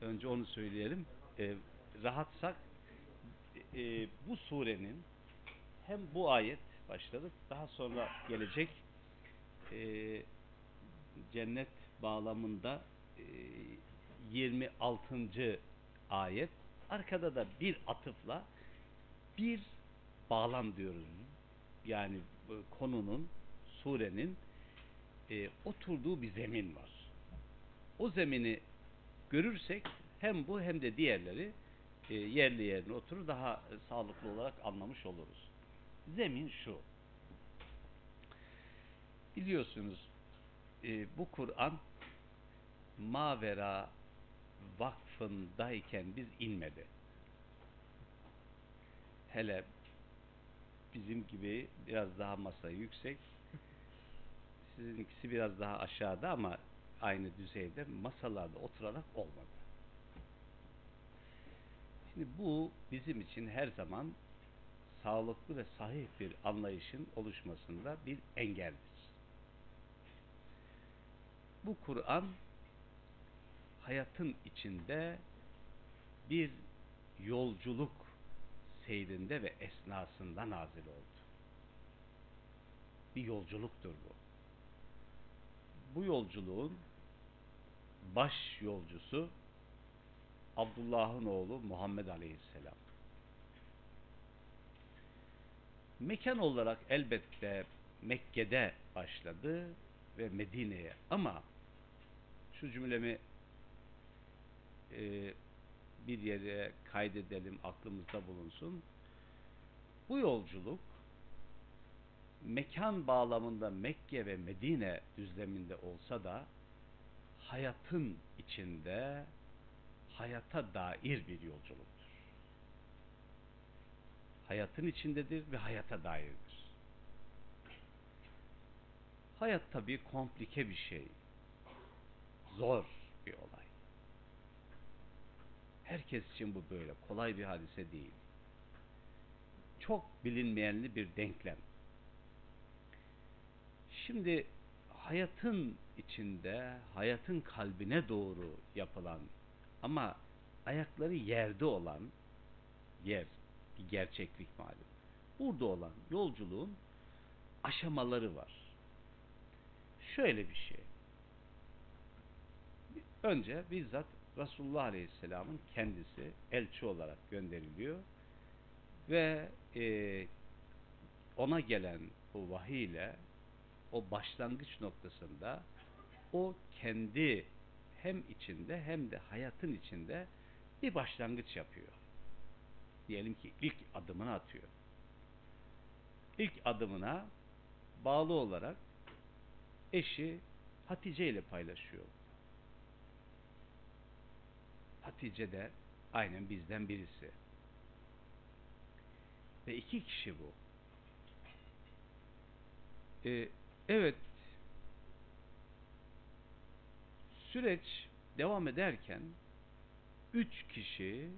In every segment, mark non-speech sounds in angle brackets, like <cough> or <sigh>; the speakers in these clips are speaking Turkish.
önce onu söyleyelim. E, rahatsak e, bu surenin hem bu ayet başladık daha sonra gelecek e, cennet bağlamında e, 26. ayet arkada da bir atıfla bir bağlam diyoruz. Yani konunun surenin e, oturduğu bir zemin var. O zemini görürsek hem bu hem de diğerleri e, yerli yerine oturur daha e, sağlıklı olarak anlamış oluruz. Zemin şu. Biliyorsunuz e, bu Kur'an Mavera vakfındayken biz inmedi. Hele bizim gibi biraz daha masa yüksek sizinkisi biraz daha aşağıda ama aynı düzeyde masalarda oturarak olmadı. Şimdi bu bizim için her zaman sağlıklı ve sahih bir anlayışın oluşmasında bir engeldir. Bu Kur'an hayatın içinde bir yolculuk seyrinde ve esnasında nazil oldu. Bir yolculuktur bu. Bu yolculuğun baş yolcusu Abdullah'ın oğlu Muhammed Aleyhisselam. Mekan olarak elbette Mekke'de başladı ve Medine'ye ama şu cümlemi e, bir yere kaydedelim, aklımızda bulunsun. Bu yolculuk mekan bağlamında Mekke ve Medine düzleminde olsa da hayatın içinde hayata dair bir yolculuktur. Hayatın içindedir ve hayata dairdir. Hayat tabii komplike bir şey. Zor bir olay. Herkes için bu böyle. Kolay bir hadise değil. Çok bilinmeyenli bir denklem. Şimdi hayatın içinde, hayatın kalbine doğru yapılan ama ayakları yerde olan yer, bir gerçeklik malum. Burada olan yolculuğun aşamaları var. Şöyle bir şey. Önce bizzat Resulullah Aleyhisselam'ın kendisi elçi olarak gönderiliyor ve e, ona gelen o vahiy ile o başlangıç noktasında o kendi hem içinde hem de hayatın içinde bir başlangıç yapıyor. Diyelim ki ilk adımını atıyor. İlk adımına bağlı olarak eşi Hatice ile paylaşıyor. Hatice de aynen bizden birisi. Ve iki kişi bu. Ee, evet süreç devam ederken üç kişi,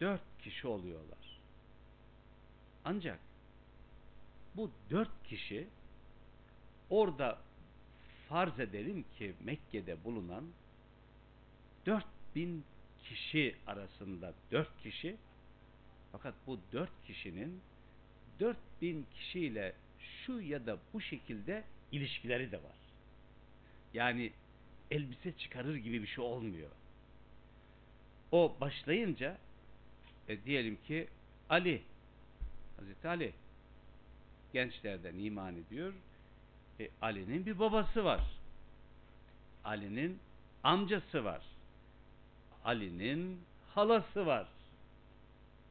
dört kişi oluyorlar. Ancak bu dört kişi orada farz edelim ki Mekke'de bulunan dört bin kişi arasında dört kişi fakat bu dört kişinin dört bin kişiyle şu ya da bu şekilde ilişkileri de var. Yani elbise çıkarır gibi bir şey olmuyor. O başlayınca e, diyelim ki Ali Hazreti Ali gençlerden iman ediyor. E, Ali'nin bir babası var. Ali'nin amcası var. Ali'nin halası var.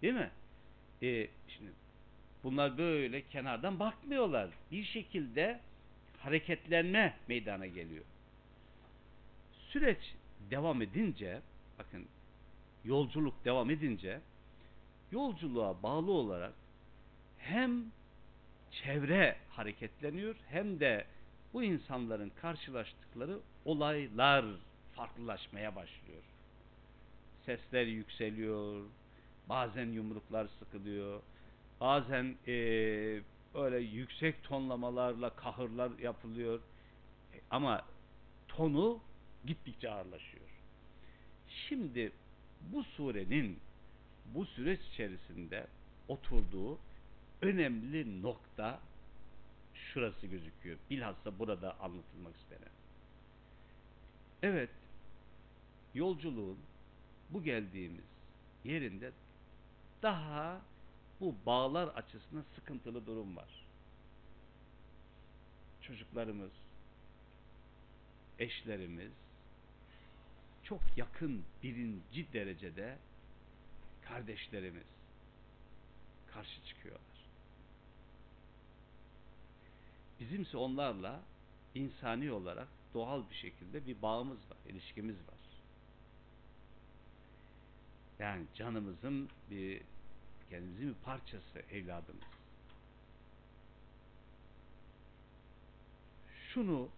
Değil mi? E, şimdi bunlar böyle kenardan bakmıyorlar. Bir şekilde hareketlenme meydana geliyor. Süreç devam edince bakın yolculuk devam edince yolculuğa bağlı olarak hem çevre hareketleniyor hem de bu insanların karşılaştıkları olaylar farklılaşmaya başlıyor. Sesler yükseliyor, bazen yumruklar sıkılıyor, bazen e, böyle yüksek tonlamalarla kahırlar yapılıyor. E, ama tonu gittikçe ağırlaşıyor. Şimdi bu surenin bu süreç içerisinde oturduğu önemli nokta şurası gözüküyor. Bilhassa burada anlatılmak istenen. Evet, yolculuğun bu geldiğimiz yerinde daha bu bağlar açısından sıkıntılı durum var. Çocuklarımız, eşlerimiz çok yakın birinci derecede kardeşlerimiz karşı çıkıyorlar. Bizimse onlarla insani olarak doğal bir şekilde bir bağımız var, ilişkimiz var. Yani canımızın bir kendimizin bir parçası evladımız. Şunu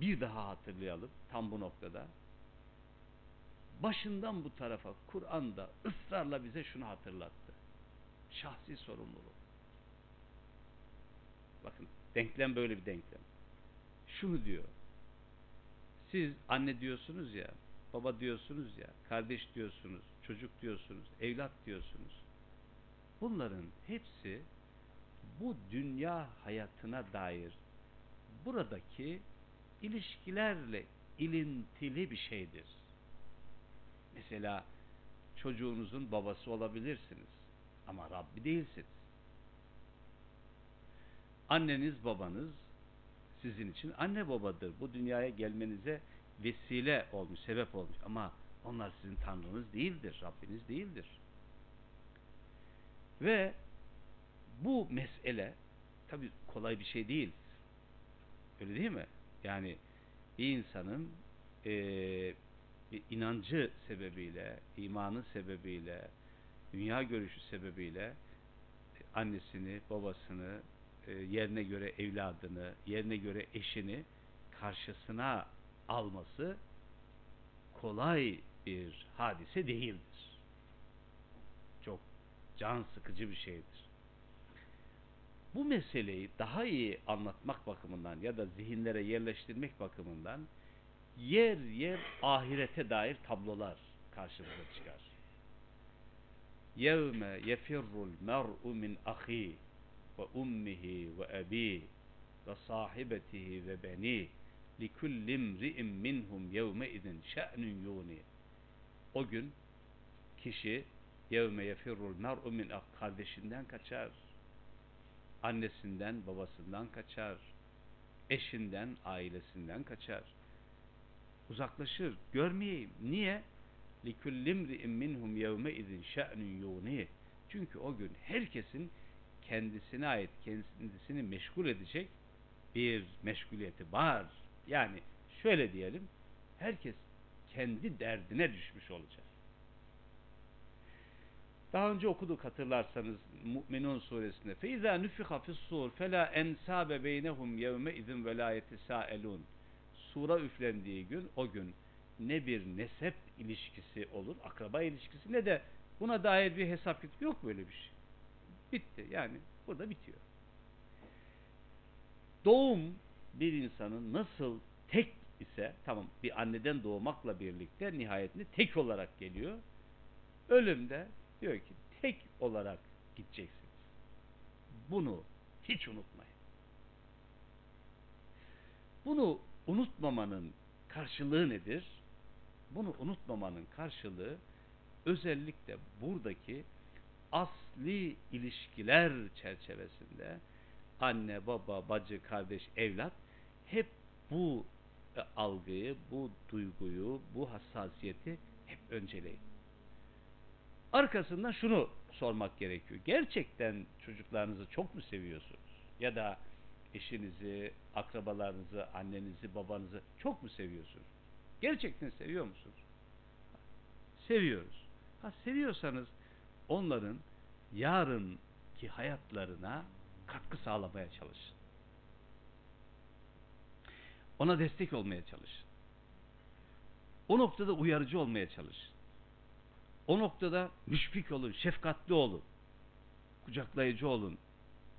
bir daha hatırlayalım tam bu noktada. Başından bu tarafa Kur'an'da ısrarla bize şunu hatırlattı. Şahsi sorumluluk. Bakın denklem böyle bir denklem. Şunu diyor. Siz anne diyorsunuz ya, baba diyorsunuz ya, kardeş diyorsunuz, çocuk diyorsunuz, evlat diyorsunuz. Bunların hepsi bu dünya hayatına dair buradaki ilişkilerle ilintili bir şeydir. Mesela çocuğunuzun babası olabilirsiniz ama Rabbi değilsiniz. Anneniz babanız sizin için anne babadır. Bu dünyaya gelmenize vesile olmuş, sebep olmuş ama onlar sizin tanrınız değildir, Rabbiniz değildir. Ve bu mesele tabi kolay bir şey değil. Öyle değil mi? Yani bir insanın e, bir inancı sebebiyle, imanı sebebiyle, dünya görüşü sebebiyle annesini, babasını, e, yerine göre evladını, yerine göre eşini karşısına alması kolay bir hadise değildir can sıkıcı bir şeydir. Bu meseleyi daha iyi anlatmak bakımından ya da zihinlere yerleştirmek bakımından yer yer ahirete dair tablolar karşımıza çıkar. Yevme yefirrul mer'u min ahi ve ummihi ve abi ve sahibetihi ve beni li kulli imri'in minhum yevme idin şe'nun yuni. O gün kişi yevme yefirrul mer'u min kardeşinden kaçar. Annesinden, babasından kaçar. Eşinden, ailesinden kaçar. Uzaklaşır. Görmeyeyim. Niye? likullimri'in minhum yevme izin şe'nün yuğnih. Çünkü o gün herkesin kendisine ait, kendisini meşgul edecek bir meşguliyeti var. Yani şöyle diyelim, herkes kendi derdine düşmüş olacak. Daha önce okuduk hatırlarsanız Müminun suresinde. Feiza nufiha fi's-sur fela ensabe beynehum yevme izin ve la yetisaelun. Sura üflendiği gün o gün ne bir nesep ilişkisi olur, akraba ilişkisi ne de buna dair bir hesap yok böyle bir şey. Bitti yani burada bitiyor. Doğum bir insanın nasıl tek ise tamam bir anneden doğmakla birlikte nihayetinde tek olarak geliyor. Ölümde diyor ki tek olarak gideceksiniz. Bunu hiç unutmayın. Bunu unutmamanın karşılığı nedir? Bunu unutmamanın karşılığı özellikle buradaki asli ilişkiler çerçevesinde anne, baba, bacı, kardeş, evlat hep bu algıyı, bu duyguyu, bu hassasiyeti hep önceleyin. Arkasından şunu sormak gerekiyor. Gerçekten çocuklarınızı çok mu seviyorsunuz? Ya da eşinizi, akrabalarınızı, annenizi, babanızı çok mu seviyorsunuz? Gerçekten seviyor musunuz? Seviyoruz. Ha seviyorsanız onların yarınki hayatlarına katkı sağlamaya çalışın. Ona destek olmaya çalışın. O noktada uyarıcı olmaya çalışın. O noktada müşfik olun, şefkatli olun. Kucaklayıcı olun.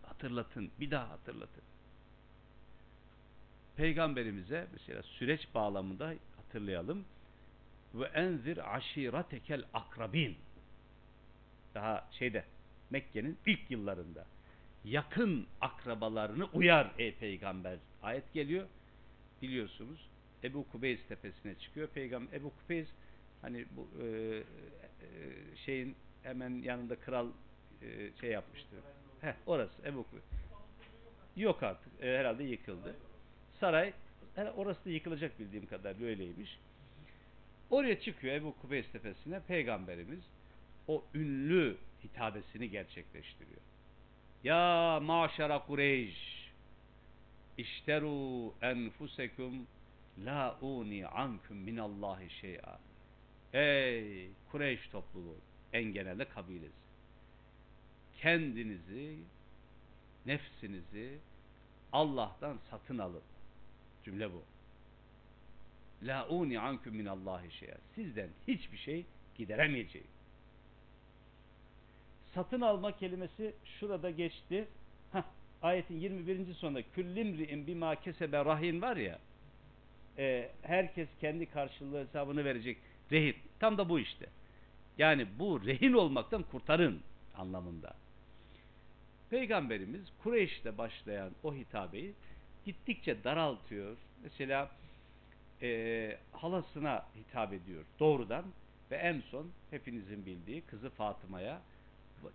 Hatırlatın, bir daha hatırlatın. Peygamberimize mesela süreç bağlamında hatırlayalım. ve enzir aşiretekel akrabin. Daha şeyde Mekke'nin ilk yıllarında yakın akrabalarını uyar ey peygamber. Ayet geliyor. Biliyorsunuz Ebu Kubeys tepesine çıkıyor. Peygamber Ebu Kubeys hani bu e, e, şeyin hemen yanında kral e, şey yapmıştı. Heh, orası Ebu Kubeys. Yok artık. E, herhalde yıkıldı. Saray orası da yıkılacak bildiğim kadar böyleymiş. Oraya çıkıyor Ebu Kubeys tepesine peygamberimiz o ünlü hitabesini gerçekleştiriyor. Ya maşara Kureyş işteru enfusekum la uni ankum minallahi şey'a. Ey Kureyş topluluğu en genelde kabilesi. Kendinizi, nefsinizi Allah'tan satın alın. Cümle bu. La uni ankum minallahi şey'a. Sizden hiçbir şey gideremeyeceğim. Satın alma kelimesi şurada geçti. Heh, ayetin 21. sonunda küllimri'in bima kesebe rahin var ya e, herkes kendi karşılığı hesabını verecek rehin. Tam da bu işte. Yani bu rehin olmaktan kurtarın anlamında. Peygamberimiz Kureyş'te başlayan o hitabeyi gittikçe daraltıyor. Mesela e, halasına hitap ediyor doğrudan ve en son hepinizin bildiği kızı Fatıma'ya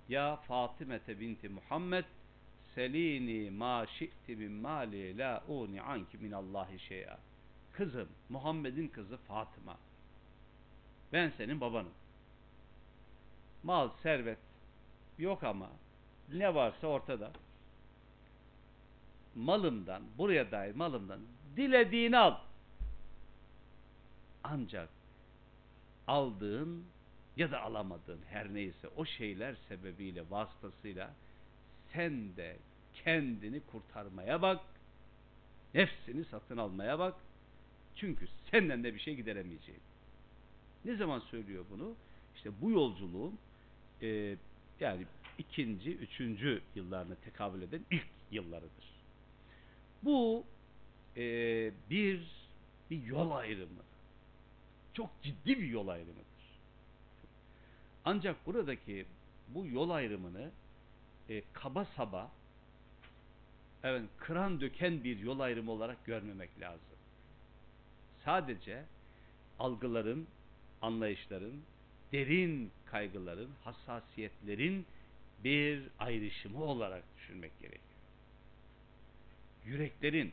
ya Fatime binti Muhammed selini ma şi'ti min mali la uni anki min Allahi şey'a. Kızım, Muhammed'in kızı Fatıma. Ben senin babanım. Mal, servet yok ama ne varsa ortada. Malımdan, buraya dair malımdan dilediğini al. Ancak aldığın ya da alamadığın her neyse o şeyler sebebiyle vasıtasıyla sen de kendini kurtarmaya bak. Nefsini satın almaya bak. Çünkü senden de bir şey gideremeyeceğim. Ne zaman söylüyor bunu? İşte bu yolculuğun e, yani ikinci, üçüncü yıllarına tekabül eden ilk yıllarıdır. Bu e, bir bir yol ayrımı. Çok ciddi bir yol ayrımıdır. Ancak buradaki bu yol ayrımını e, kaba saba evet, kıran döken bir yol ayrımı olarak görmemek lazım. Sadece algıların, anlayışların, derin kaygıların, hassasiyetlerin bir ayrışımı olarak düşünmek gerekiyor. Yüreklerin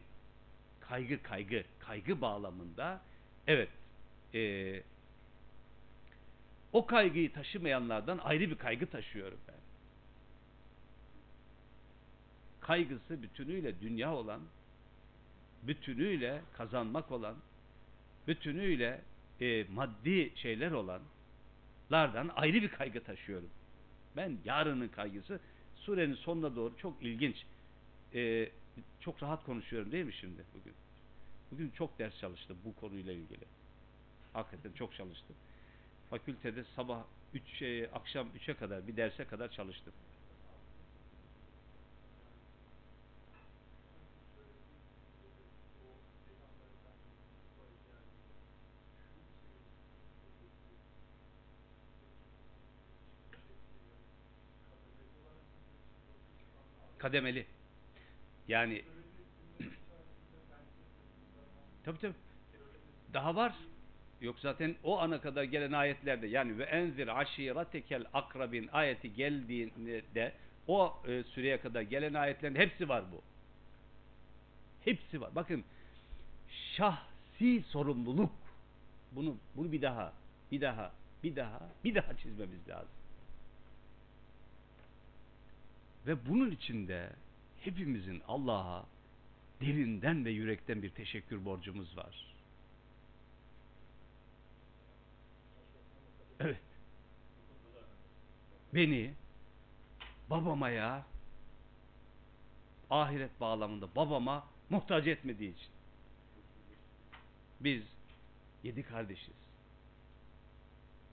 kaygı kaygı, kaygı bağlamında evet e, o kaygıyı taşımayanlardan ayrı bir kaygı taşıyorum ben. Kaygısı bütünüyle dünya olan, bütünüyle kazanmak olan, bütünüyle e, maddi şeyler olanlardan ayrı bir kaygı taşıyorum. Ben yarının kaygısı surenin sonuna doğru çok ilginç. E, çok rahat konuşuyorum değil mi şimdi bugün? Bugün çok ders çalıştım bu konuyla ilgili. Hakikaten çok çalıştım fakültede sabah 3 şey, akşam 3'e kadar bir derse kadar çalıştım. Kademeli. Yani <clears throat> tabii tabii. Daha var. Yok zaten o ana kadar gelen ayetlerde yani ve enzir aşiretekel akrabin ayeti geldiğinde o e, süreye kadar gelen ayetlerin hepsi var bu. Hepsi var. Bakın şahsi sorumluluk bunu bunu bir daha bir daha bir daha bir daha çizmemiz lazım. Ve bunun içinde hepimizin Allah'a derinden ve yürekten bir teşekkür borcumuz var. Evet. Beni babama ya ahiret bağlamında babama muhtaç etmediği için. Biz yedi kardeşiz.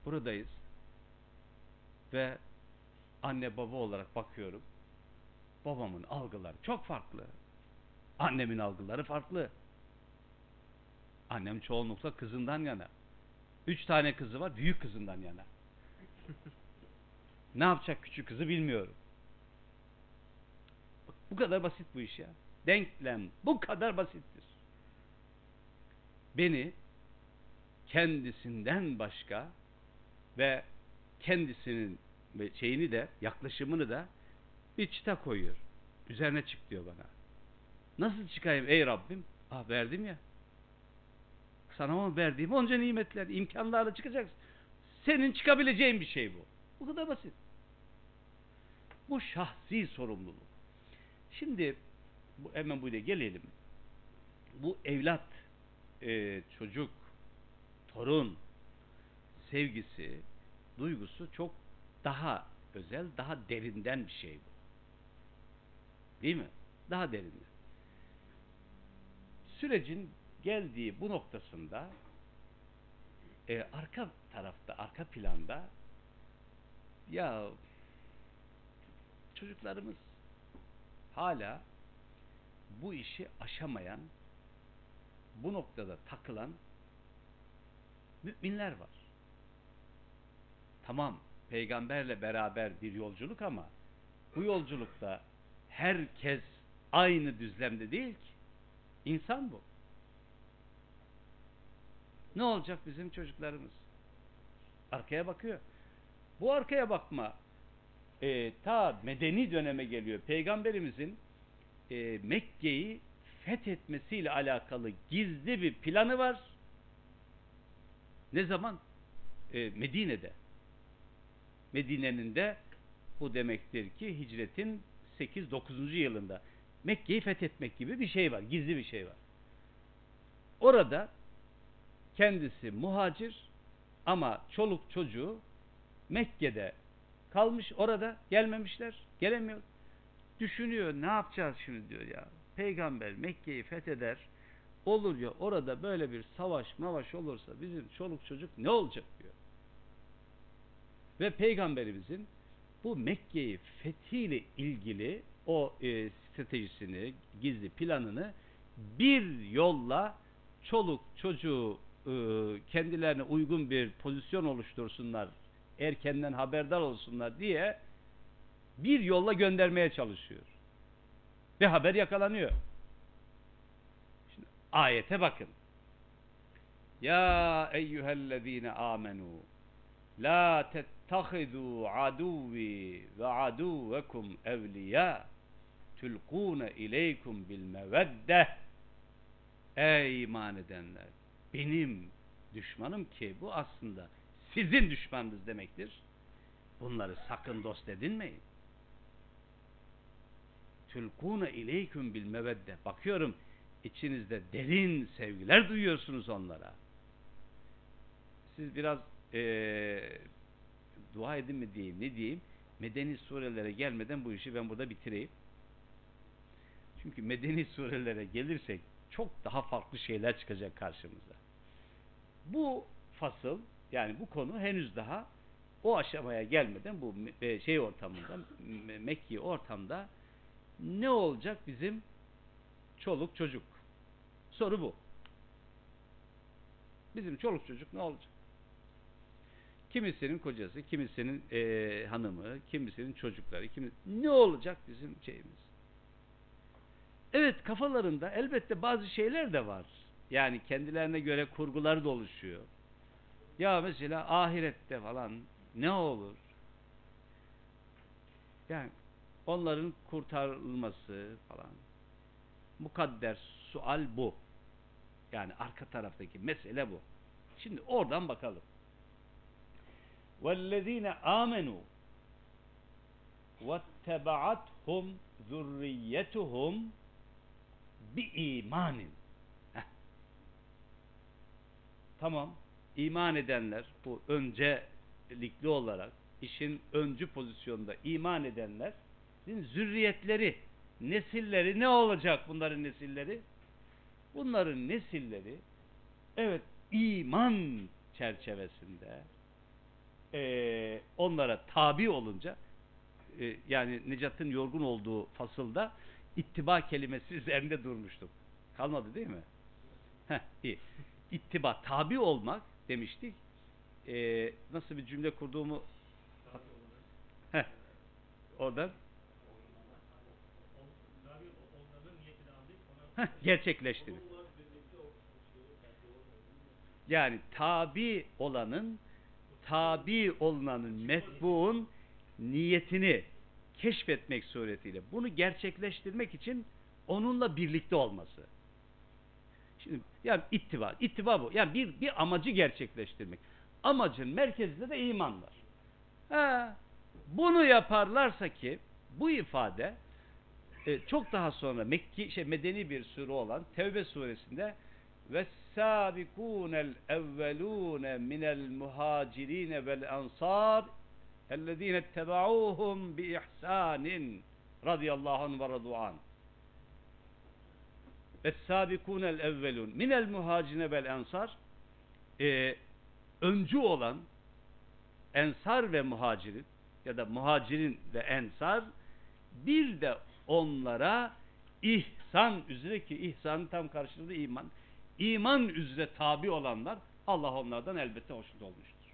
Buradayız. Ve anne baba olarak bakıyorum. Babamın algıları çok farklı. Annemin algıları farklı. Annem çoğunlukla kızından yana. Üç tane kızı var. Büyük kızından yana. ne yapacak küçük kızı bilmiyorum. Bak, bu kadar basit bu iş ya. Denklem bu kadar basittir. Beni kendisinden başka ve kendisinin şeyini de yaklaşımını da bir çıta koyuyor. Üzerine çık diyor bana. Nasıl çıkayım ey Rabbim? Ah verdim ya. Sana o verdiğim onca nimetler, imkanlarla çıkacaksın. Senin çıkabileceğin bir şey bu. Bu kadar basit. Bu şahsi sorumluluk. Şimdi bu, hemen buraya gelelim. Bu evlat, e, çocuk, torun sevgisi, duygusu çok daha özel, daha derinden bir şey bu. Değil mi? Daha derinden. Sürecin geldiği bu noktasında e, arka tarafta, arka planda ya çocuklarımız hala bu işi aşamayan, bu noktada takılan müminler var. Tamam, peygamberle beraber bir yolculuk ama bu yolculukta herkes aynı düzlemde değil ki. İnsan bu. Ne olacak bizim çocuklarımız? Arkaya bakıyor. Bu arkaya bakma e, ta medeni döneme geliyor. Peygamberimizin e, Mekke'yi fethetmesiyle alakalı gizli bir planı var. Ne zaman? E, Medine'de. Medine'nin de bu demektir ki hicretin 8-9. yılında Mekke'yi fethetmek gibi bir şey var. Gizli bir şey var. Orada kendisi muhacir ama çoluk çocuğu Mekke'de kalmış orada gelmemişler. Gelemiyor. Düşünüyor ne yapacağız şimdi diyor ya. Peygamber Mekke'yi fetheder olur ya orada böyle bir savaş mavaş olursa bizim çoluk çocuk ne olacak diyor. Ve peygamberimizin bu Mekke'yi fethiyle ilgili o e, stratejisini, gizli planını bir yolla çoluk çocuğu e, kendilerine uygun bir pozisyon oluştursunlar, erkenden haberdar olsunlar diye bir yolla göndermeye çalışıyor. Ve haber yakalanıyor. Şimdi ayete bakın. Ya eyyühellezine amenu la tettehidu aduvi ve aduvekum evliya tulkune ileykum bil mevedde Ey iman edenler benim düşmanım ki bu aslında sizin düşmanınız demektir. Bunları sakın dost edinmeyin. Tülkûne ileyküm bil mevedde. Bakıyorum içinizde derin sevgiler duyuyorsunuz onlara. Siz biraz ee, dua edin mi diyeyim ne diyeyim. Medeni surelere gelmeden bu işi ben burada bitireyim. Çünkü medeni surelere gelirsek çok daha farklı şeyler çıkacak karşımıza. Bu fasıl yani bu konu henüz daha o aşamaya gelmeden bu şey ortamında Mekki ortamda ne olacak bizim çoluk çocuk? Soru bu. Bizim çoluk çocuk ne olacak? Kimisinin kocası, kimisinin e, hanımı, kimisinin çocukları, kimis ne olacak bizim şeyimiz? Evet kafalarında elbette bazı şeyler de var. Yani kendilerine göre kurgular da oluşuyor. Ya mesela ahirette falan ne olur? Yani onların kurtarılması falan. Mukadder sual bu. Yani arka taraftaki mesele bu. Şimdi oradan bakalım. وَالَّذ۪ينَ آمَنُوا وَاتَّبَعَتْهُمْ ذُرِّيَّتُهُمْ bi imanin. Heh. Tamam. iman edenler bu öncelikli olarak işin öncü pozisyonda iman edenler zürriyetleri, nesilleri ne olacak bunların nesilleri? Bunların nesilleri evet iman çerçevesinde e, onlara tabi olunca e, yani Necat'ın yorgun olduğu fasılda ittiba kelimesi <laughs> üzerinde durmuştuk. Kalmadı değil mi? Heh, iyi. İttiba, tabi olmak demiştik. e, nasıl bir cümle kurduğumu Heh, oradan Heh. Yani tabi olanın tabi olunanın metbuun niyetini keşfetmek suretiyle bunu gerçekleştirmek için onunla birlikte olması. Şimdi yani ittiba, ittiba bu. Yani bir bir amacı gerçekleştirmek. Amacın merkezinde de iman var. Ha, bunu yaparlarsa ki bu ifade e, çok daha sonra Mekki şey medeni bir sure olan Tevbe suresinde minel muhacirin vel ansar ellezine ettebauhum bi ihsanin radıyallahu anh ve radu'an ve sabikunel evvelun minel muhacirine vel ensar e, öncü olan ensar ve muhacirin ya da muhacirin ve ensar bir de onlara ihsan üzere ki ihsanın tam karşılığı iman. İman üzere tabi olanlar Allah onlardan elbette hoşnut olmuştur.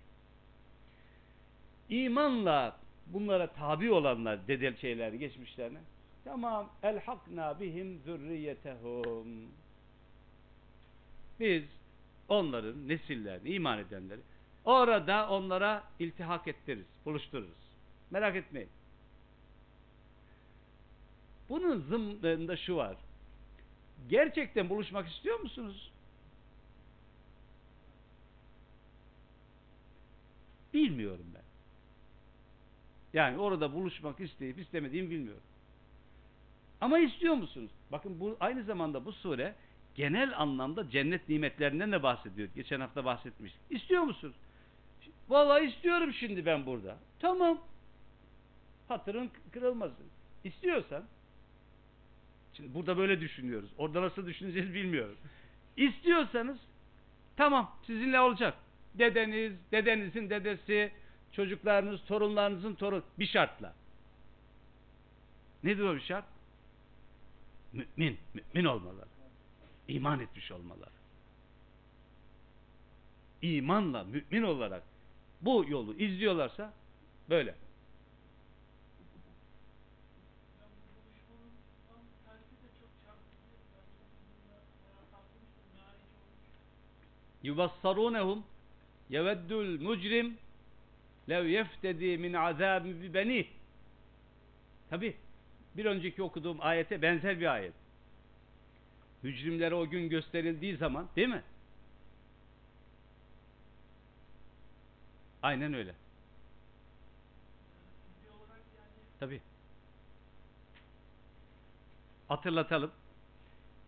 İmanla bunlara tabi olanlar dedel şeyler geçmişlerine tamam elhakna bihim zürriyetehum biz onların nesillerini iman edenleri orada onlara iltihak ettiririz, buluştururuz. Merak etmeyin. Bunun zımnında şu var. Gerçekten buluşmak istiyor musunuz? Bilmiyorum ben. Yani orada buluşmak isteyip istemediğimi bilmiyorum. Ama istiyor musunuz? Bakın bu aynı zamanda bu sure genel anlamda cennet nimetlerinden de bahsediyor. Geçen hafta bahsetmiştik. İstiyor musunuz? Vallahi istiyorum şimdi ben burada. Tamam. Hatırın kırılmasın. İstiyorsan Şimdi burada böyle düşünüyoruz. Orada nasıl düşüneceğiz bilmiyorum. İstiyorsanız tamam sizinle olacak. Dedeniz, dedenizin dedesi, çocuklarınız, torunlarınızın torun bir şartla. Nedir o bir şart? Mümin, mümin olmaları. İman etmiş olmaları. İmanla mümin olarak bu yolu izliyorlarsa böyle. Yubassarunehum yeveddül mucrim lev yeftedi min azabi bi benih tabi bir önceki okuduğum ayete benzer bir ayet. Mücrimlere o gün gösterildiği zaman değil mi? Aynen öyle. Tabi hatırlatalım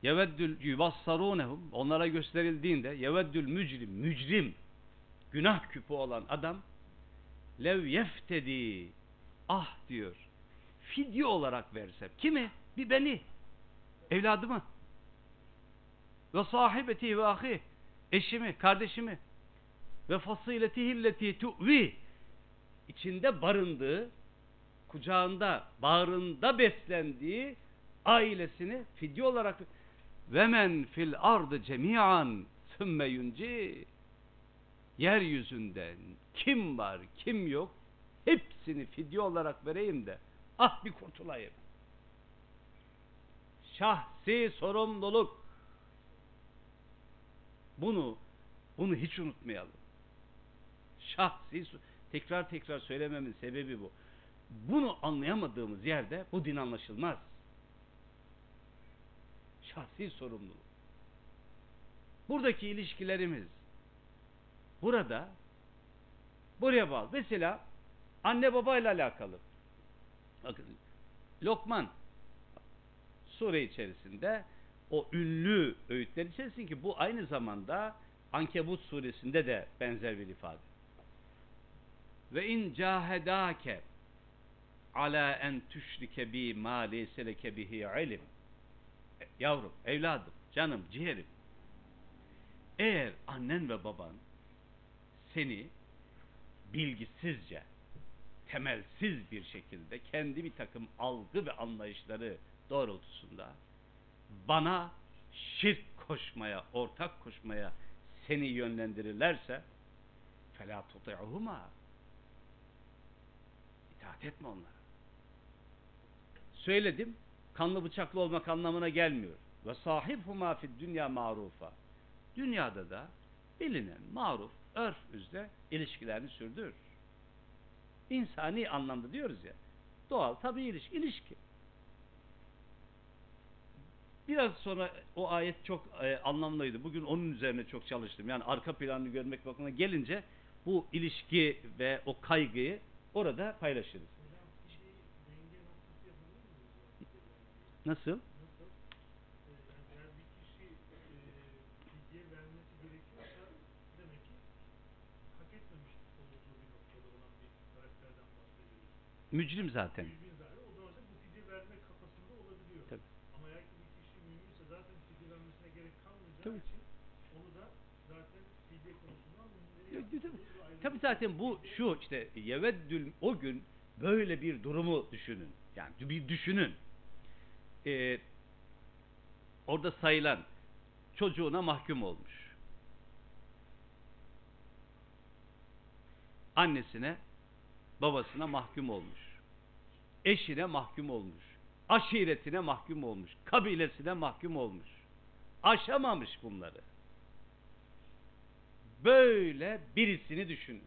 yeveddül yuvassarunehum onlara gösterildiğinde yeveddül mücrim mücrim günah küpü olan adam lev yeftedi ah diyor fidye olarak versem. Kimi bir beni. Evladımı. Ve sahibeti ve ahi eşimi kardeşimi. Ve fasiletihi illeti tu'vi. İçinde barındığı kucağında bağrında beslendiği ailesini fidye olarak ve men fil ardı cemiyan sümme yunci. Yeryüzünden kim var kim yok hepsini fidye olarak vereyim de ah bir kurtulayım. Şahsi sorumluluk. Bunu bunu hiç unutmayalım. Şahsi tekrar tekrar söylememin sebebi bu. Bunu anlayamadığımız yerde bu din anlaşılmaz şahsi sorumluluk. Buradaki ilişkilerimiz burada buraya bağlı. Mesela anne baba ile alakalı. Bakın Lokman sure içerisinde o ünlü öğütler içerisinde ki bu aynı zamanda Ankebut suresinde de benzer bir ifade. Ve in cahedake ala en tüşrike bi ma leyse leke bihi ilim yavrum, evladım, canım, ciğerim. Eğer annen ve baban seni bilgisizce, temelsiz bir şekilde kendi bir takım algı ve anlayışları doğrultusunda bana şirk koşmaya, ortak koşmaya seni yönlendirirlerse فَلَا تُطِعُهُمَا İtaat etme onlara. Söyledim, kanlı bıçaklı olmak anlamına gelmiyor. Ve sahibhuma fid dünya marufa. Dünyada da bilinen maruf, örf üzere ilişkilerini sürdür. İnsani anlamda diyoruz ya. Doğal, tabii ilişki, ilişki. Biraz sonra o ayet çok e, anlamlıydı. Bugün onun üzerine çok çalıştım. Yani arka planını görmek bakımına gelince bu ilişki ve o kaygıyı orada paylaşırız. Bahsediyoruz. Mücrim zaten. Mümin zaten bu zaten bu şu işte yeveddül o gün böyle bir durumu düşünün. Yani bir düşünün. Ee, orada sayılan çocuğuna mahkum olmuş. Annesine, babasına mahkum olmuş. Eşine mahkum olmuş. Aşiretine mahkum olmuş. Kabilesine mahkum olmuş. Aşamamış bunları böyle birisini düşünün.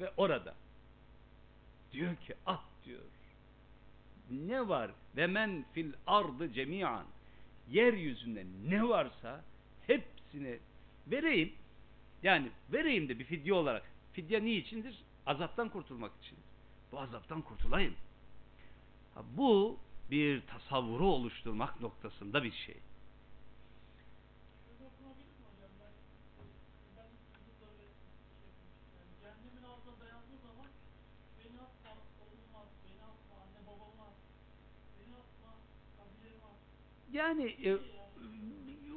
Ve orada diyor ki at diyor. Ne var? Ve men fil ardı cemiyan. Yeryüzünde ne varsa hepsini vereyim. Yani vereyim de bir fidye olarak. Fidye niçindir? Azaptan kurtulmak için. Bu azaptan kurtulayım. Ha, bu bir tasavvuru oluşturmak noktasında bir şey. Yani e,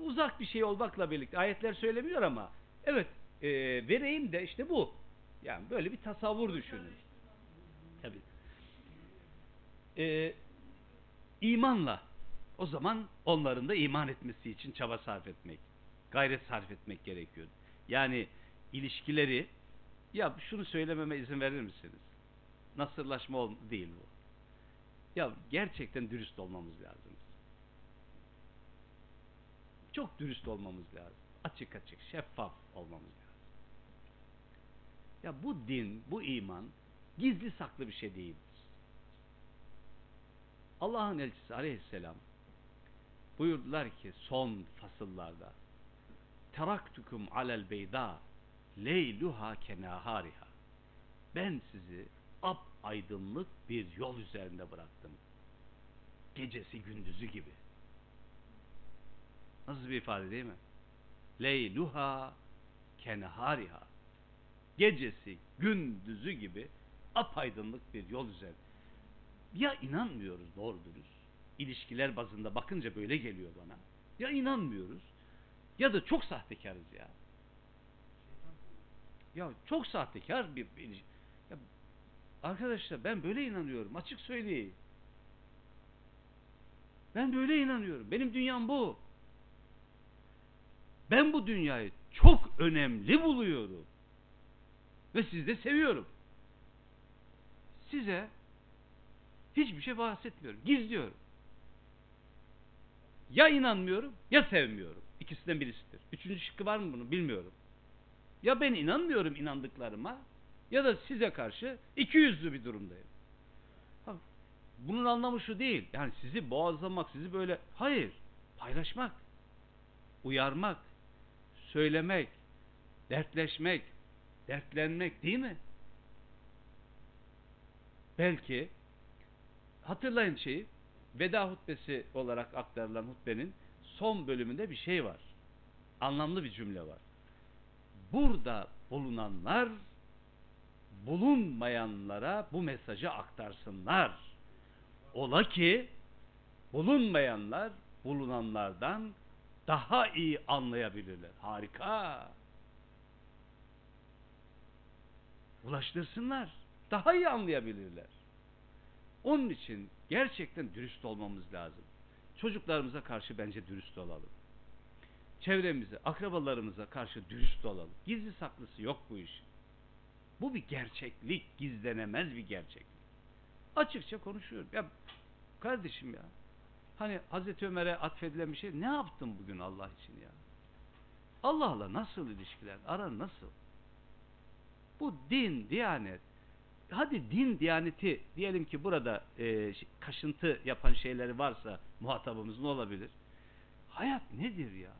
uzak bir şey olmakla birlikte ayetler söylemiyor ama evet e, vereyim de işte bu. Yani böyle bir tasavvur düşünün. Tabii. E, imanla o zaman onların da iman etmesi için çaba sarf etmek, gayret sarf etmek gerekiyor. Yani ilişkileri ya şunu söylememe izin verir misiniz? Nasırlaşma değil bu. Ya gerçekten dürüst olmamız lazım. Çok dürüst olmamız lazım. Açık açık, şeffaf olmamız lazım. Ya bu din, bu iman gizli saklı bir şey değildir. Allah'ın elçisi aleyhisselam buyurdular ki son fasıllarda teraktukum alel beyda leyluha kenahariha ben sizi aydınlık bir yol üzerinde bıraktım. Gecesi gündüzü gibi. Nasıl bir ifade değil mi? Leyluha kenhariha. Gecesi gündüzü gibi apaydınlık bir yol üzerinde. Ya inanmıyoruz doğru dürüst. İlişkiler bazında bakınca böyle geliyor bana. Ya inanmıyoruz ya da çok sahtekarız ya. Ya çok sahtekar bir ilişki. Arkadaşlar ben böyle inanıyorum. Açık söyleyeyim. Ben böyle inanıyorum. Benim dünyam bu. Ben bu dünyayı çok önemli buluyorum. Ve sizi de seviyorum. Size hiçbir şey bahsetmiyorum. Gizliyorum. Ya inanmıyorum ya sevmiyorum. İkisinden birisidir. Üçüncü şıkkı var mı bunun bilmiyorum. Ya ben inanmıyorum inandıklarıma ya da size karşı iki yüzlü bir durumdayım. Bunun anlamı şu değil. Yani sizi boğazlamak, sizi böyle hayır. Paylaşmak, uyarmak, söylemek, dertleşmek, dertlenmek değil mi? Belki hatırlayın şeyi veda hutbesi olarak aktarılan hutbenin son bölümünde bir şey var. Anlamlı bir cümle var. Burada bulunanlar bulunmayanlara bu mesajı aktarsınlar. Ola ki bulunmayanlar bulunanlardan daha iyi anlayabilirler. Harika. Ulaştırsınlar. Daha iyi anlayabilirler. Onun için gerçekten dürüst olmamız lazım. Çocuklarımıza karşı bence dürüst olalım. Çevremize, akrabalarımıza karşı dürüst olalım. Gizli saklısı yok bu iş. Bu bir gerçeklik, gizlenemez bir gerçeklik. Açıkça konuşuyorum. Ya kardeşim ya. Hani Hazreti Ömer'e atfedilen bir şey ne yaptın bugün Allah için ya? Allah'la nasıl ilişkiler? Aran nasıl? Bu din, diyanet. Hadi din, diyaneti diyelim ki burada e, kaşıntı yapan şeyleri varsa muhatabımız ne olabilir? Hayat nedir ya?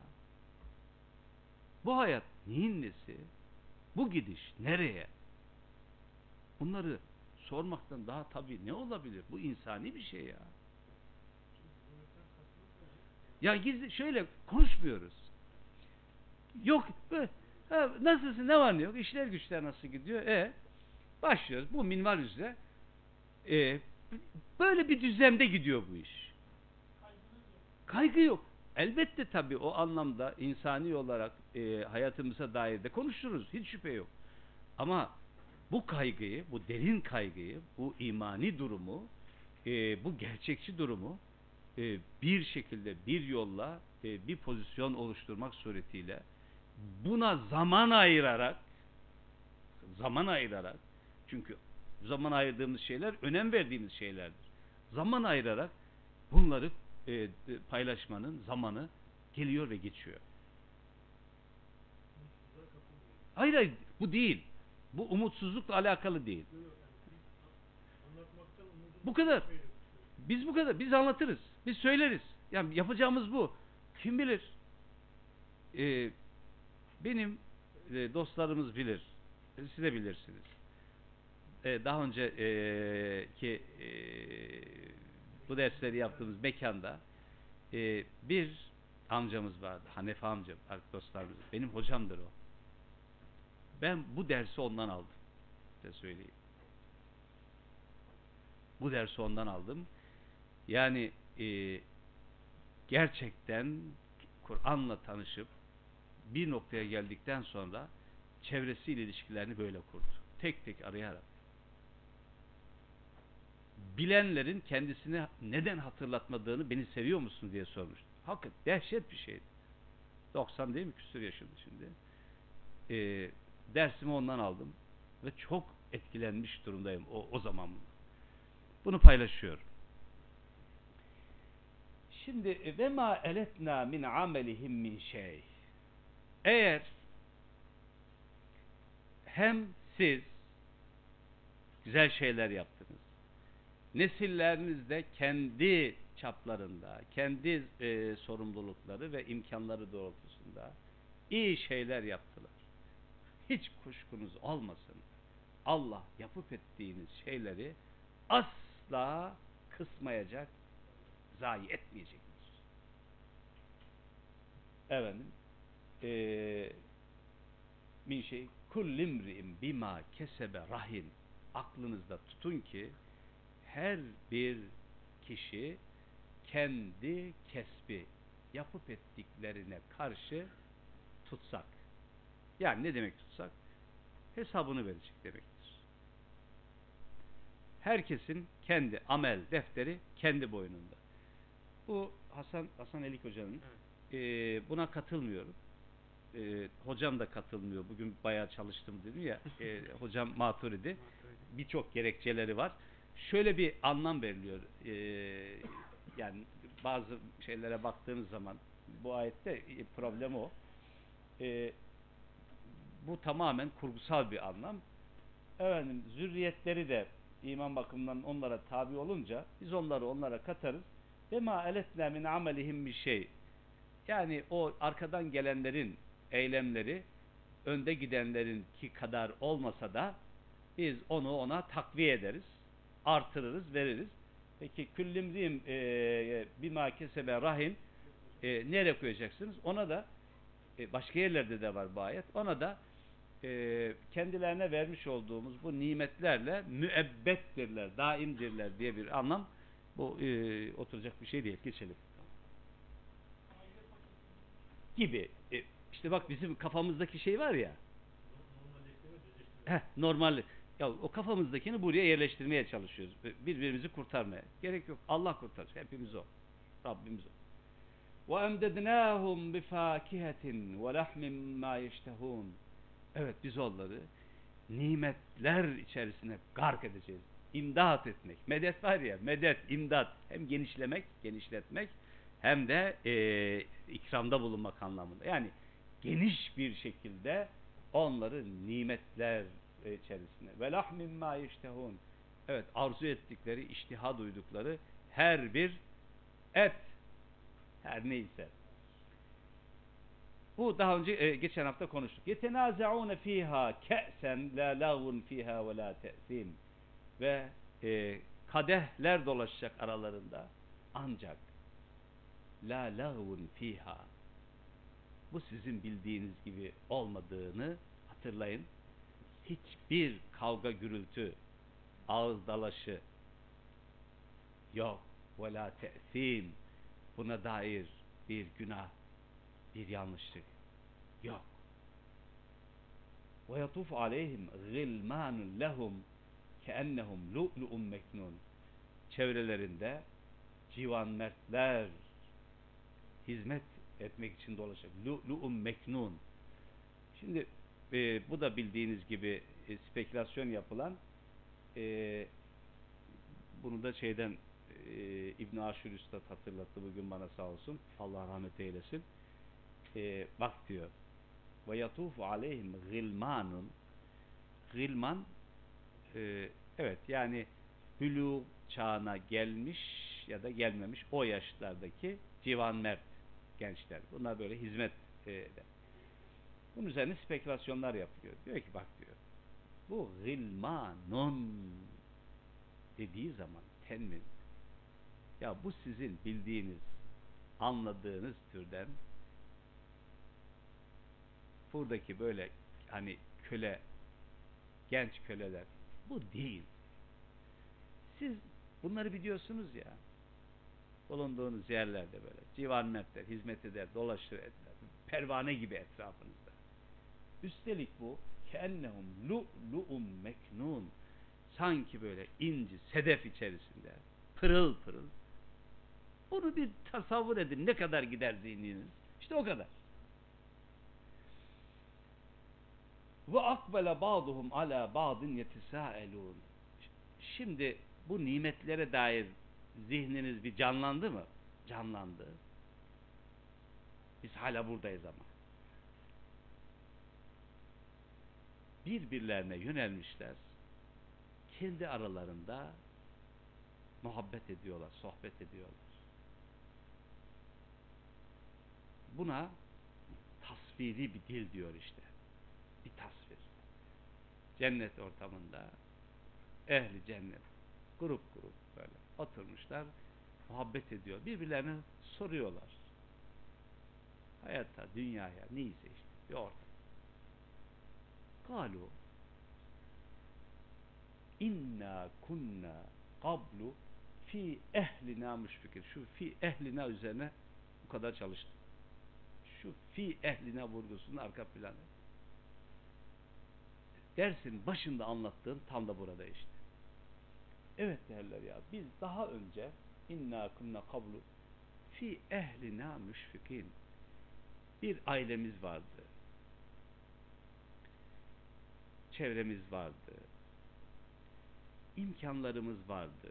Bu hayat neyin nesi? Bu gidiş nereye? Bunları sormaktan daha tabii ne olabilir? Bu insani bir şey ya. Ya gizli şöyle konuşmuyoruz. Yok böyle, ha, nasılsın ne var ne yok işler güçler nasıl gidiyor? E başlıyoruz bu minval üzere. E, böyle bir düzlemde gidiyor bu iş. Kaygı yok. Elbette tabii o anlamda insani olarak e, hayatımıza dair de konuşuruz. Hiç şüphe yok. Ama bu kaygıyı, bu derin kaygıyı, bu imani durumu, e, bu gerçekçi durumu e, bir şekilde, bir yolla, e, bir pozisyon oluşturmak suretiyle buna zaman ayırarak zaman ayırarak çünkü zaman ayırdığımız şeyler önem verdiğimiz şeylerdir. Zaman ayırarak bunları e, paylaşmanın zamanı geliyor ve geçiyor. Hayır hayır bu değil. Bu umutsuzlukla alakalı değil. Bu kadar. Biz bu kadar. Biz anlatırız. Biz söyleriz. Yani yapacağımız bu. Kim bilir? Ee, benim e, dostlarımız bilir. Siz de bilirsiniz. Ee, daha önce e, ki e, bu dersleri yaptığımız mekanda e, bir amcamız vardı. Hanefi amcam, dostlarımız. Benim hocamdır o. Ben bu dersi ondan aldım. Size söyleyeyim. Bu dersi ondan aldım. Yani e, gerçekten Kur'an'la tanışıp bir noktaya geldikten sonra çevresiyle ilişkilerini böyle kurdu. Tek tek arayarak. Bilenlerin kendisini neden hatırlatmadığını beni seviyor musun diye sormuş. Hakikaten dehşet bir şeydi. 90 değil mi? Küsur yaşında şimdi. E, dersimi ondan aldım ve çok etkilenmiş durumdayım o, o zaman. Bunu paylaşıyorum. Şimdi ve ma eletna min amelihim min şey. Eğer hem siz güzel şeyler yaptınız. Nesilleriniz de kendi çaplarında, kendi e, sorumlulukları ve imkanları doğrultusunda iyi şeyler yaptılar. Hiç kuşkunuz olmasın. Allah yapıp ettiğiniz şeyleri asla kısmayacak, zayi etmeyecektir. Efendim, eee min şey kullimri'in bima kesebe rahin aklınızda tutun ki her bir kişi kendi kesbi yapıp ettiklerine karşı tutsak. Yani ne demek tutsak? Hesabını verecek demektir. Herkesin kendi amel defteri kendi boynunda. Bu Hasan Hasan Elik Hoca'nın e, buna katılmıyorum. E, hocam da katılmıyor. Bugün bayağı çalıştım dedim ya. <laughs> E, hocam Maturidi. Birçok gerekçeleri var. Şöyle bir anlam veriliyor. E, yani bazı şeylere baktığınız zaman bu ayette e, problem o. E, bu tamamen kurgusal bir anlam. Efendim zürriyetleri de iman bakımından onlara tabi olunca biz onları onlara katarız. Ve ma eletna min amelihim bir şey. Yani o arkadan gelenlerin eylemleri önde gidenlerin ki kadar olmasa da biz onu ona takviye ederiz. Artırırız, veririz. Peki küllimriyim e, bima kesebe rahin e, nereye koyacaksınız? Ona da e, başka yerlerde de var bu ayet. Ona da e, kendilerine vermiş olduğumuz bu nimetlerle müebbettirler, daimdirler diye bir anlam bu e, oturacak bir şey değil. Geçelim. Gibi. E, işte bak bizim kafamızdaki şey var ya. Normalleştirme, düzleştirme. Heh, normal. Ya o kafamızdakini buraya yerleştirmeye çalışıyoruz. Birbirimizi kurtarmaya. Gerek yok. Allah kurtarır. Hepimiz o. Rabbimiz o. وَاَمْدَدْنَاهُمْ بِفَاكِهَةٍ وَلَحْمٍ مَا يَشْتَهُونَ Evet biz onları nimetler içerisine gark edeceğiz. İmdat etmek. Medet var ya, medet, imdat. Hem genişlemek, genişletmek hem de e, ikramda bulunmak anlamında. Yani geniş bir şekilde onları nimetler içerisine. Ve lahmin ma yeştehun. Evet, arzu ettikleri, iştiha duydukları her bir et, her neyse. Bu daha önce e, geçen hafta konuştuk. Yetenazaun fiha ke'sen la lagvun fiha ve la te'sim. Ve e, kadehler dolaşacak aralarında. Ancak la lagvun fiha. Bu sizin bildiğiniz gibi olmadığını hatırlayın. Hiçbir kavga gürültü, ağız dalaşı yok. Ve la te'sim. Buna dair bir günah bir yanlışlık yok. Ve yatuf aleyhim gılmanun lehum keennehum lu'lu'un. Çevrelerinde civan mertler hizmet etmek için dolaşacak. Lu'lu'un meknun. Şimdi e, bu da bildiğiniz gibi e, spekülasyon yapılan e, bunu da şeyden e, İbn Aşur Üstad hatırlattı bugün bana sağ olsun. Allah rahmet eylesin e, bak diyor ve yatufu aleyhim gılmanun gılman e, evet yani bülü çağına gelmiş ya da gelmemiş o yaşlardaki civan mert gençler. Bunlar böyle hizmet e, eder. Bunun üzerine spekülasyonlar yapılıyor. Diyor ki bak diyor bu gılmanun dediği zaman tenmin ya bu sizin bildiğiniz anladığınız türden buradaki böyle hani köle genç köleler bu değil. Siz bunları biliyorsunuz ya bulunduğunuz yerlerde böyle civan mertler hizmet eder, dolaşır eder. Pervane gibi etrafınızda. Üstelik bu kennehum lu'lu'un meknun sanki böyle inci, sedef içerisinde pırıl pırıl bunu bir tasavvur edin ne kadar gider zihniniz. İşte o kadar. Ve akbele ba'duhum ala ba'din yetesaelun. Şimdi bu nimetlere dair zihniniz bir canlandı mı? Canlandı. Biz hala buradayız ama. Birbirlerine yönelmişler. Kendi aralarında muhabbet ediyorlar, sohbet ediyorlar. Buna tasviri bir dil diyor işte bir tasvir. Cennet ortamında ehli cennet grup grup böyle oturmuşlar muhabbet ediyor. Birbirlerine soruyorlar. Hayatta, dünyaya neyse işte bir ortam. Kalu inna kunna qablu fi ehlina müşfikir. Şu fi ehlina üzerine bu kadar çalıştım. Şu fi ehlina vurgusunun arka planı dersin başında anlattığın tam da burada işte. Evet derler ya biz daha önce inna kunna kablu fi ehlina müşfikin bir ailemiz vardı. Çevremiz vardı. imkanlarımız vardı.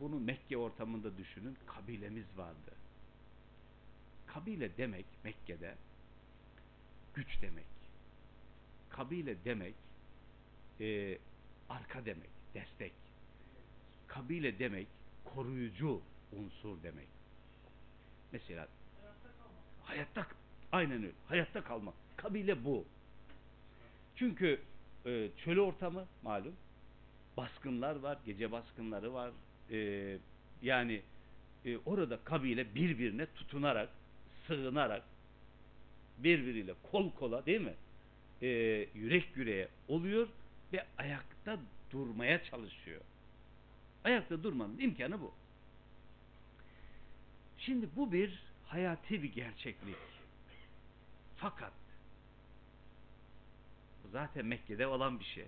Bunu Mekke ortamında düşünün. Kabilemiz vardı. Kabile demek Mekke'de güç demek. Kabile demek e, arka demek, destek. Kabile demek koruyucu unsur demek. Mesela Hayatta aynen öyle. Hayatta kalmak. Kabile bu. Çünkü e, çöl ortamı malum. Baskınlar var, gece baskınları var. E, yani e, orada kabile birbirine tutunarak, sığınarak, birbiriyle kol kola değil mi? E, yürek yüreğe oluyor ve ayakta durmaya çalışıyor. Ayakta durmanın imkanı bu. Şimdi bu bir hayati bir gerçeklik. Fakat bu zaten Mekke'de olan bir şey.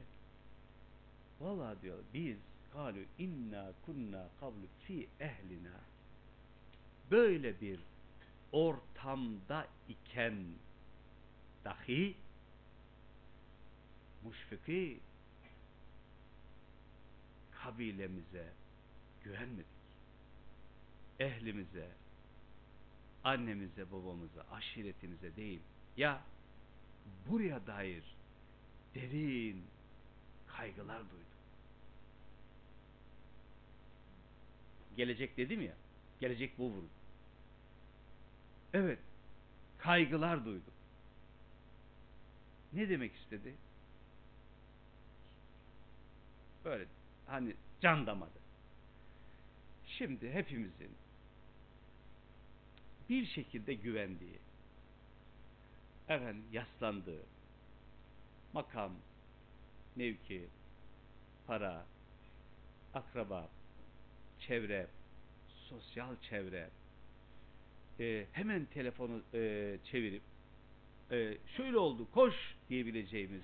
Vallahi diyor biz kalu inna kunna kablu fi ehlina böyle bir ortamda iken dahi müşfiki kabilemize güvenmedik. Ehlimize, annemize, babamıza, aşiretimize değil. Ya buraya dair derin kaygılar duyduk. Gelecek dedim ya, gelecek bu vurdu. Evet, kaygılar duyduk. Ne demek istedi? Böyle hani can damadı. Şimdi hepimizin bir şekilde güvendiği, efendim yaslandığı, makam, mevki, para, akraba, çevre, sosyal çevre, e, hemen telefonu e, çevirip e, şöyle oldu koş diyebileceğimiz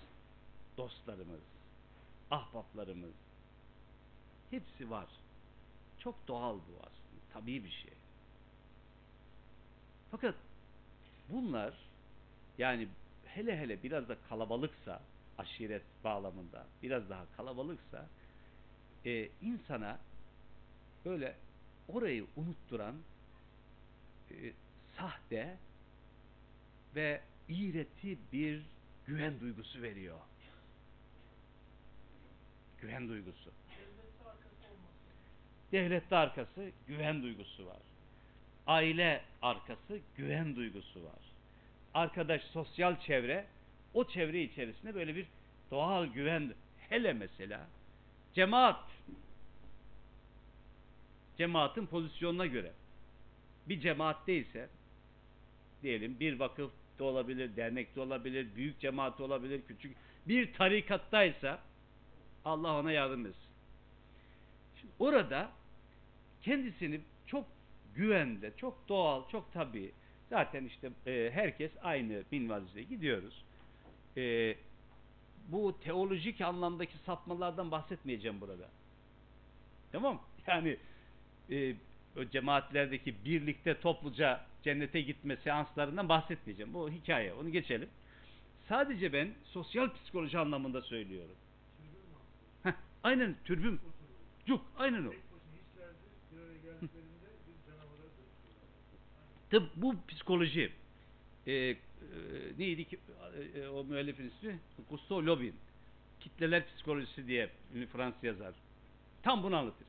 dostlarımız, ahbaplarımız hepsi var. Çok doğal bu aslında. Tabii bir şey. Fakat bunlar yani hele hele biraz da kalabalıksa aşiret bağlamında biraz daha kalabalıksa e, insana böyle orayı unutturan e, sahte ve iğreti bir güven duygusu veriyor. Güven duygusu. Devlette arkası güven duygusu var. Aile arkası güven duygusu var. Arkadaş, sosyal çevre, o çevre içerisinde böyle bir doğal güven, hele mesela cemaat, cemaatin pozisyonuna göre bir cemaatteyse diyelim bir vakıf da olabilir, dernek de olabilir, büyük cemaat olabilir, küçük bir tarikattaysa Allah ona yardım etsin. Şimdi orada kendisini çok güvende, çok doğal, çok tabii. Zaten işte e, herkes aynı minvalizde gidiyoruz. E, bu teolojik anlamdaki sapmalardan bahsetmeyeceğim burada. Tamam? Yani e, o cemaatlerdeki birlikte topluca cennete gitme seanslarından bahsetmeyeceğim. Bu hikaye. Onu geçelim. Sadece ben sosyal psikoloji anlamında söylüyorum. Heh, aynen türbüm. Cuk. Aynen o. Tıp bu psikoloji. Ee, e, neydi ki e, e, o müellifin ismi? Gustav Lobin. Kitleler psikolojisi diye ünlü Fransız yazar. Tam bunu anlatır.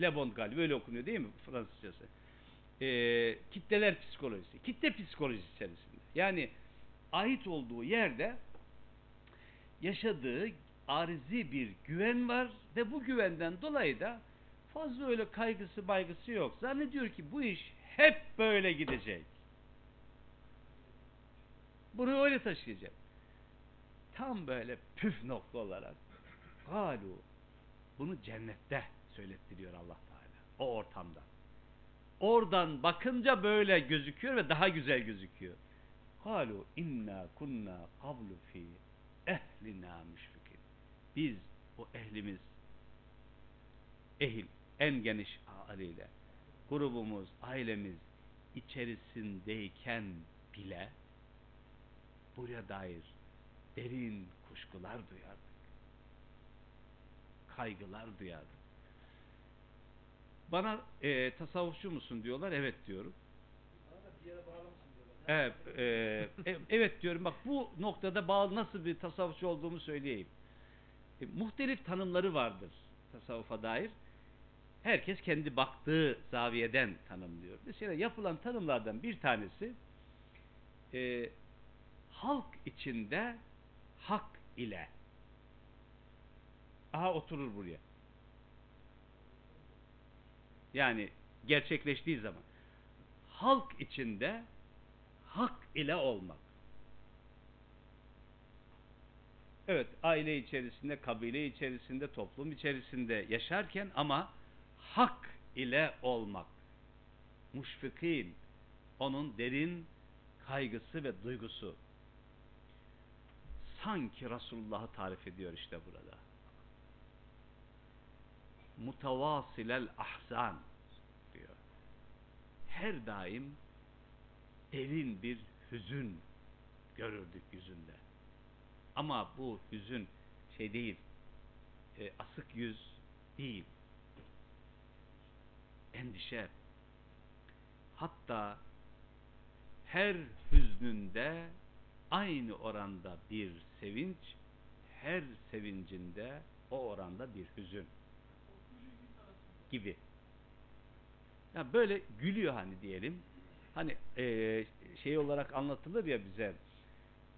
Le Bon galiba öyle okunuyor değil mi Fransızcası? Ee, kitleler psikolojisi. Kitle psikolojisi içerisinde. Yani ait olduğu yerde yaşadığı arizi bir güven var ve bu güvenden dolayı da fazla öyle kaygısı baygısı yok. Zannediyor ki bu iş hep böyle gidecek. Bunu öyle taşıyacak. Tam böyle püf nokta olarak galu bunu cennette söylettiriyor Allah Teala. O ortamda. Oradan bakınca böyle gözüküyor ve daha güzel gözüküyor. Kalu inna kunna qablu fi ehlina müşfikin. Biz o ehlimiz ehil en geniş haliyle grubumuz, ailemiz içerisindeyken bile buraya dair derin kuşkular duyardık. Kaygılar duyardık. Bana e, tasavvufçu musun diyorlar. Evet diyorum. Evet, e, e, evet diyorum. Bak bu noktada bağlı nasıl bir tasavvufçu olduğumu söyleyeyim. E, muhtelif tanımları vardır tasavvufa dair. Herkes kendi baktığı zaviyeden tanımlıyor. Mesela yapılan tanımlardan bir tanesi e, halk içinde hak ile. Aha oturur buraya. Yani gerçekleştiği zaman halk içinde hak ile olmak. Evet, aile içerisinde, kabile içerisinde, toplum içerisinde yaşarken ama hak ile olmak. Muşfikin, onun derin kaygısı ve duygusu. Sanki Resulullah'ı tarif ediyor işte burada. Mutavasilel ahzan diyor. Her daim derin bir hüzün görürdük yüzünde. Ama bu hüzün şey değil, e, asık yüz, değil. Endişe. Hatta her hüznünde aynı oranda bir sevinç, her sevincinde o oranda bir hüzün gibi. Ya böyle gülüyor hani diyelim. Hani eee, şey olarak anlatılır ya bize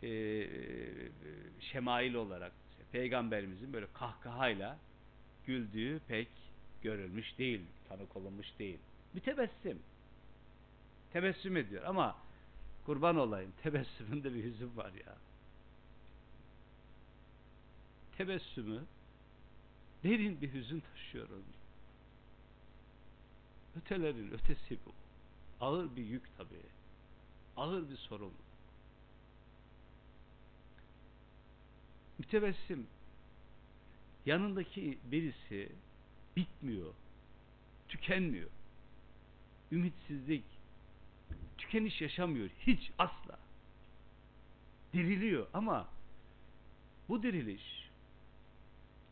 eee şemail olarak işte peygamberimizin böyle kahkahayla güldüğü pek görülmüş değil, tanık olunmuş değil. Mütebessim. Tebessüm ediyor ama kurban olayım <laughs> tebessümünde bir hüzün var ya. Tebessümü derin bir hüzün taşıyor onun. Ötelerin ötesi bu. Ağır bir yük tabii. Ağır bir sorumluluk. Mütebessim yanındaki birisi bitmiyor. Tükenmiyor. Ümitsizlik tükeniş yaşamıyor hiç asla. Diriliyor ama bu diriliş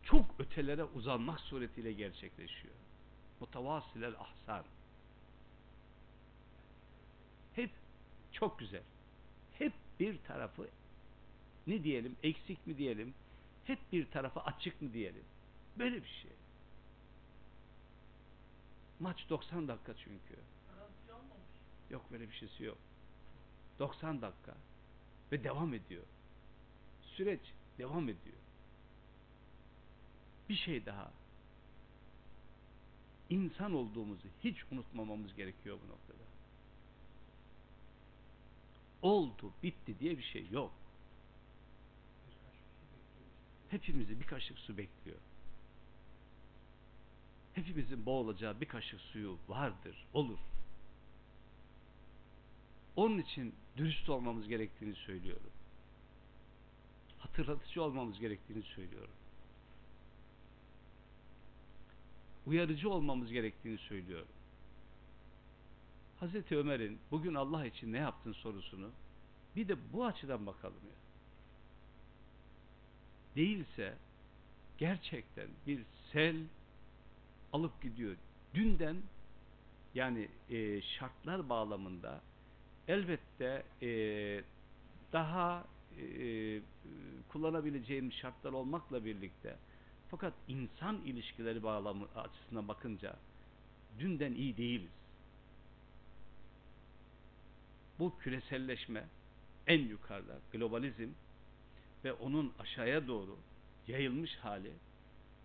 çok ötelere uzanmak suretiyle gerçekleşiyor. Mutavasilel ahsan. Hep çok güzel. Hep bir tarafı ne diyelim eksik mi diyelim hep bir tarafı açık mı diyelim. Böyle bir şey. Maç 90 dakika çünkü. Yok böyle bir şeysi yok. 90 dakika ve devam ediyor. Süreç devam ediyor. Bir şey daha. İnsan olduğumuzu hiç unutmamamız gerekiyor bu noktada. Oldu, bitti diye bir şey yok. Hepimizi bir kaşık su bekliyor. Hepimizin boğulacağı bir kaşık suyu vardır, olur. Onun için dürüst olmamız gerektiğini söylüyorum. Hatırlatıcı olmamız gerektiğini söylüyorum. Uyarıcı olmamız gerektiğini söylüyorum. Hazreti Ömer'in bugün Allah için ne yaptın sorusunu bir de bu açıdan bakalım ya. Değilse gerçekten bir sel alıp gidiyor. Dünden yani e, şartlar bağlamında elbette e, daha e, kullanabileceğim şartlar olmakla birlikte fakat insan ilişkileri bağlamı açısından bakınca dünden iyi değiliz. Bu küreselleşme en yukarıda globalizm ve onun aşağıya doğru yayılmış hali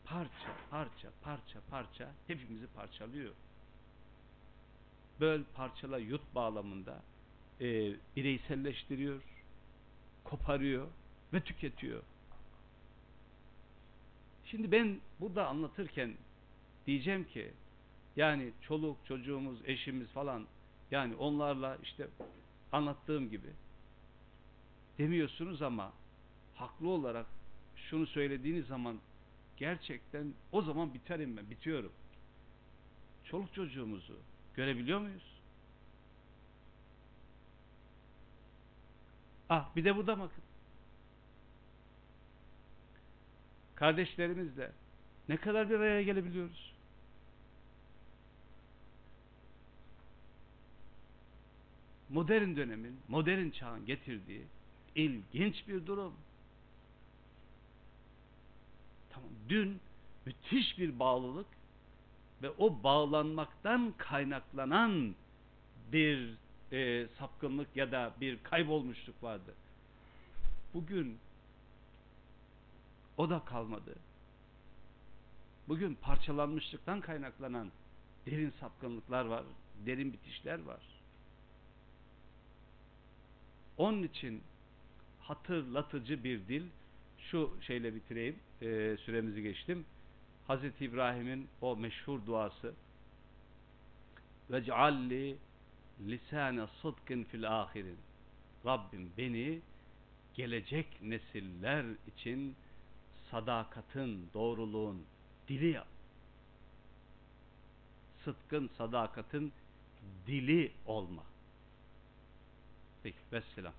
parça parça parça parça hepimizi parçalıyor. Böl parçala yut bağlamında e, bireyselleştiriyor, koparıyor ve tüketiyor. Şimdi ben burada anlatırken diyeceğim ki yani çoluk çocuğumuz, eşimiz falan yani onlarla işte anlattığım gibi demiyorsunuz ama haklı olarak şunu söylediğiniz zaman gerçekten o zaman biterim ben, bitiyorum. Çoluk çocuğumuzu görebiliyor muyuz? Ah bir de burada bakın. Kardeşlerimizle ne kadar bir araya gelebiliyoruz? Modern dönemin, modern çağın getirdiği ilginç bir durum. Dün müthiş bir bağlılık ve o bağlanmaktan kaynaklanan bir e, sapkınlık ya da bir kaybolmuşluk vardı. Bugün o da kalmadı. Bugün parçalanmışlıktan kaynaklanan derin sapkınlıklar var, derin bitişler var. Onun için hatırlatıcı bir dil, şu şeyle bitireyim, e, süremizi geçtim. Hazreti İbrahim'in o meşhur duası vec'alli lisane sıdkın fil ahirin Rabbim beni gelecek nesiller için sadakatın, doğruluğun dili yap. Sıdkın, sadakatın dili olma. Peki, vesselam.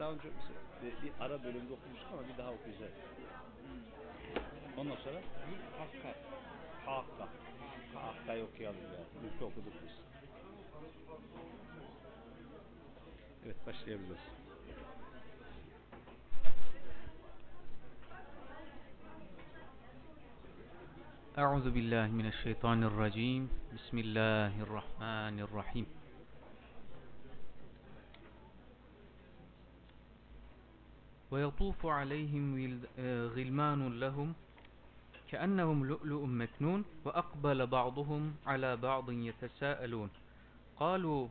Daha önce bir, bir ara bölümde okumuştuk ama bir daha okuyacağız. Ondan sonra Hakka. Hakka. Hakka'yı okuyalım ya. Mülkü okuduk biz. Evet başlayabiliriz. أعوذ بالله من الشيطان الرجيم بسم الله الرحمن الرحيم ويطوف عليهم آه، غلمان لهم كأنهم لؤلؤ مكنون وأقبل بعضهم على بعض يتساءلون. قالوا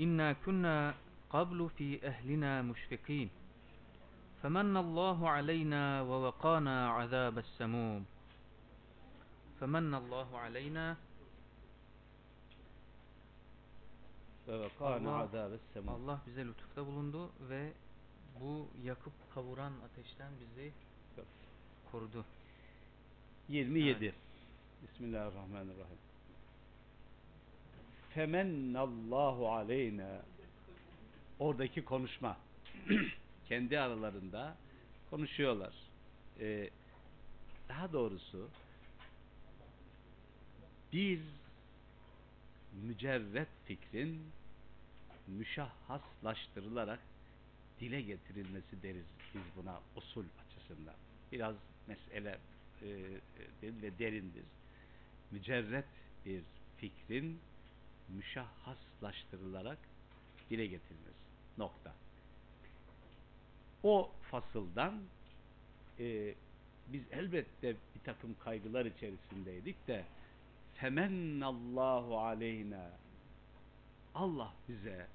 إنا كنا قبل في أهلنا مشفقين. فمن الله علينا ووقانا عذاب السموم. فمن الله علينا Allah- azâbes semû. Allah bize lütufta bulundu ve bu yakıp kavuran ateşten bizi korudu. 27. Bismillahirrahmanirrahim. Femennallahu aleyna. Oradaki konuşma. <clears throat> Kendi aralarında konuşuyorlar. Ee, daha doğrusu bir mücerret fikrin müşahhaslaştırılarak dile getirilmesi deriz biz buna usul açısından. Biraz mesele e, e, ve derindir. Mücerret bir fikrin müşahhaslaştırılarak dile getirilmesi. Nokta. O fasıldan e, biz elbette bir takım kaygılar içerisindeydik de femennallahu aleyna Allah bize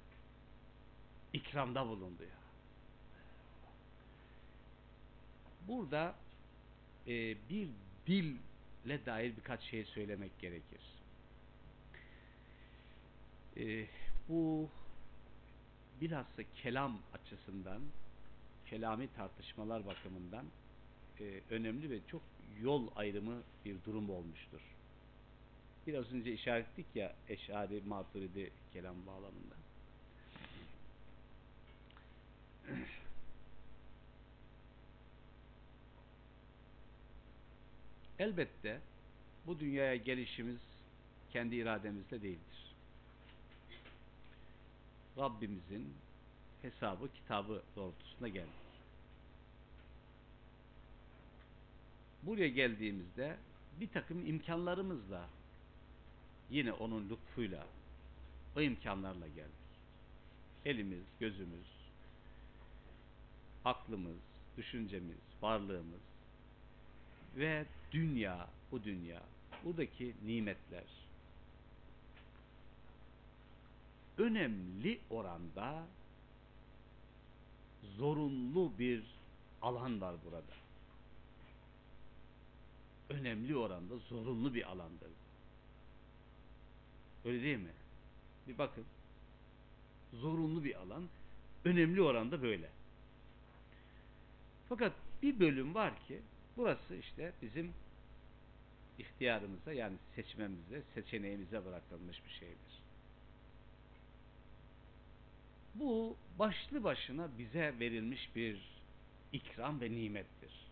ikramda bulundu ya. Burada e, bir dille dair birkaç şey söylemek gerekir. E, bu bilhassa kelam açısından, kelami tartışmalar bakımından e, önemli ve çok yol ayrımı bir durum olmuştur. Biraz önce işaret ettik ya Eşari Maturidi kelam bağlamında. Elbette bu dünyaya gelişimiz kendi irademizle değildir. Rabbimizin hesabı kitabı doğrultusunda geldik. Buraya geldiğimizde bir takım imkanlarımızla yine onun lütfuyla o imkanlarla geldik. Elimiz, gözümüz, aklımız, düşüncemiz, varlığımız ve dünya, bu dünya, buradaki nimetler önemli oranda zorunlu bir alan var burada. Önemli oranda zorunlu bir alandır. Öyle değil mi? Bir bakın. Zorunlu bir alan. Önemli oranda böyle. Fakat bir bölüm var ki burası işte bizim ihtiyarımıza yani seçmemize, seçeneğimize bırakılmış bir şeydir. Bu başlı başına bize verilmiş bir ikram ve nimettir.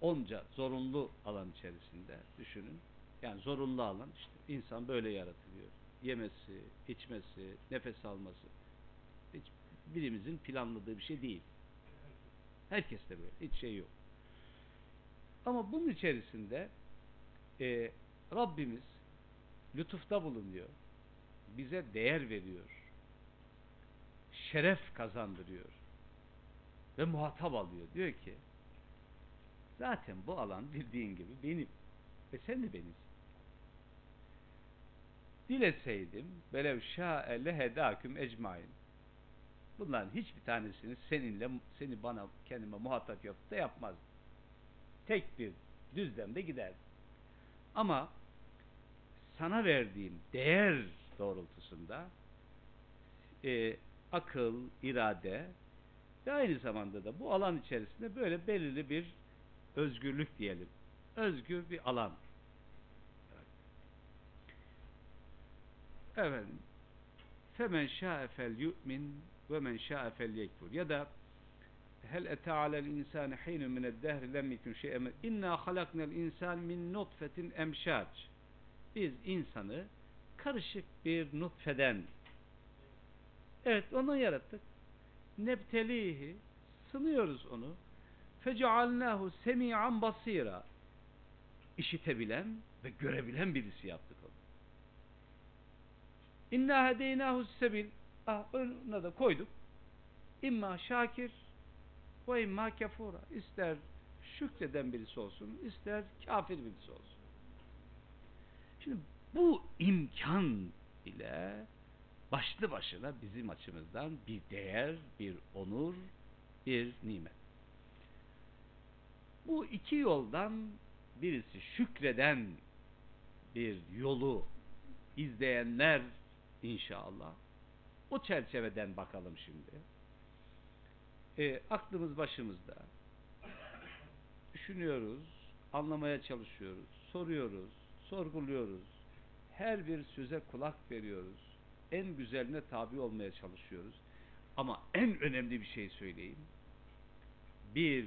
Onca zorunlu alan içerisinde düşünün. Yani zorunlu alan işte insan böyle yaratılıyor. Yemesi, içmesi, nefes alması. Hiç birimizin planladığı bir şey değil. Herkes de böyle. Hiç şey yok. Ama bunun içerisinde e, Rabbimiz lütufta bulunuyor. Bize değer veriyor. Şeref kazandırıyor. Ve muhatap alıyor. Diyor ki zaten bu alan bildiğin gibi benim. Ve sen de benimsin. Dileseydim velev şa'e lehedâküm ecmain. Bunların hiçbir tanesini seninle seni bana kendime muhatap yapıp da yapmazdım. Tek bir düzlemde giderdim. Ama sana verdiğim değer doğrultusunda e, akıl, irade ve aynı zamanda da bu alan içerisinde böyle belirli bir özgürlük diyelim. Özgür bir alan. Efendim Femen şa'e fel yu'min ve men şa'e felyekfur. Ya da hel ete alel insani hinun mined dehri lem yekun şey'en inna halaknel insan min nutfetin emşac. Biz insanı karışık bir nutfeden evet onu yarattık. Nebtelihi sınıyoruz onu. Fecealnahu semi'an basira. İşitebilen ve görebilen birisi yaptık onu. İnna hedeynahu sebil. Ah, önüne de koyduk. İmma şakir ve imma kafura. İster şükreden birisi olsun, ister kafir birisi olsun. Şimdi bu imkan ile başlı başına bizim açımızdan bir değer, bir onur, bir nimet. Bu iki yoldan birisi şükreden bir yolu izleyenler inşallah. O çerçeveden bakalım şimdi. E, aklımız başımızda. Düşünüyoruz, anlamaya çalışıyoruz, soruyoruz, sorguluyoruz. Her bir söze kulak veriyoruz. En güzeline tabi olmaya çalışıyoruz. Ama en önemli bir şey söyleyeyim. Bir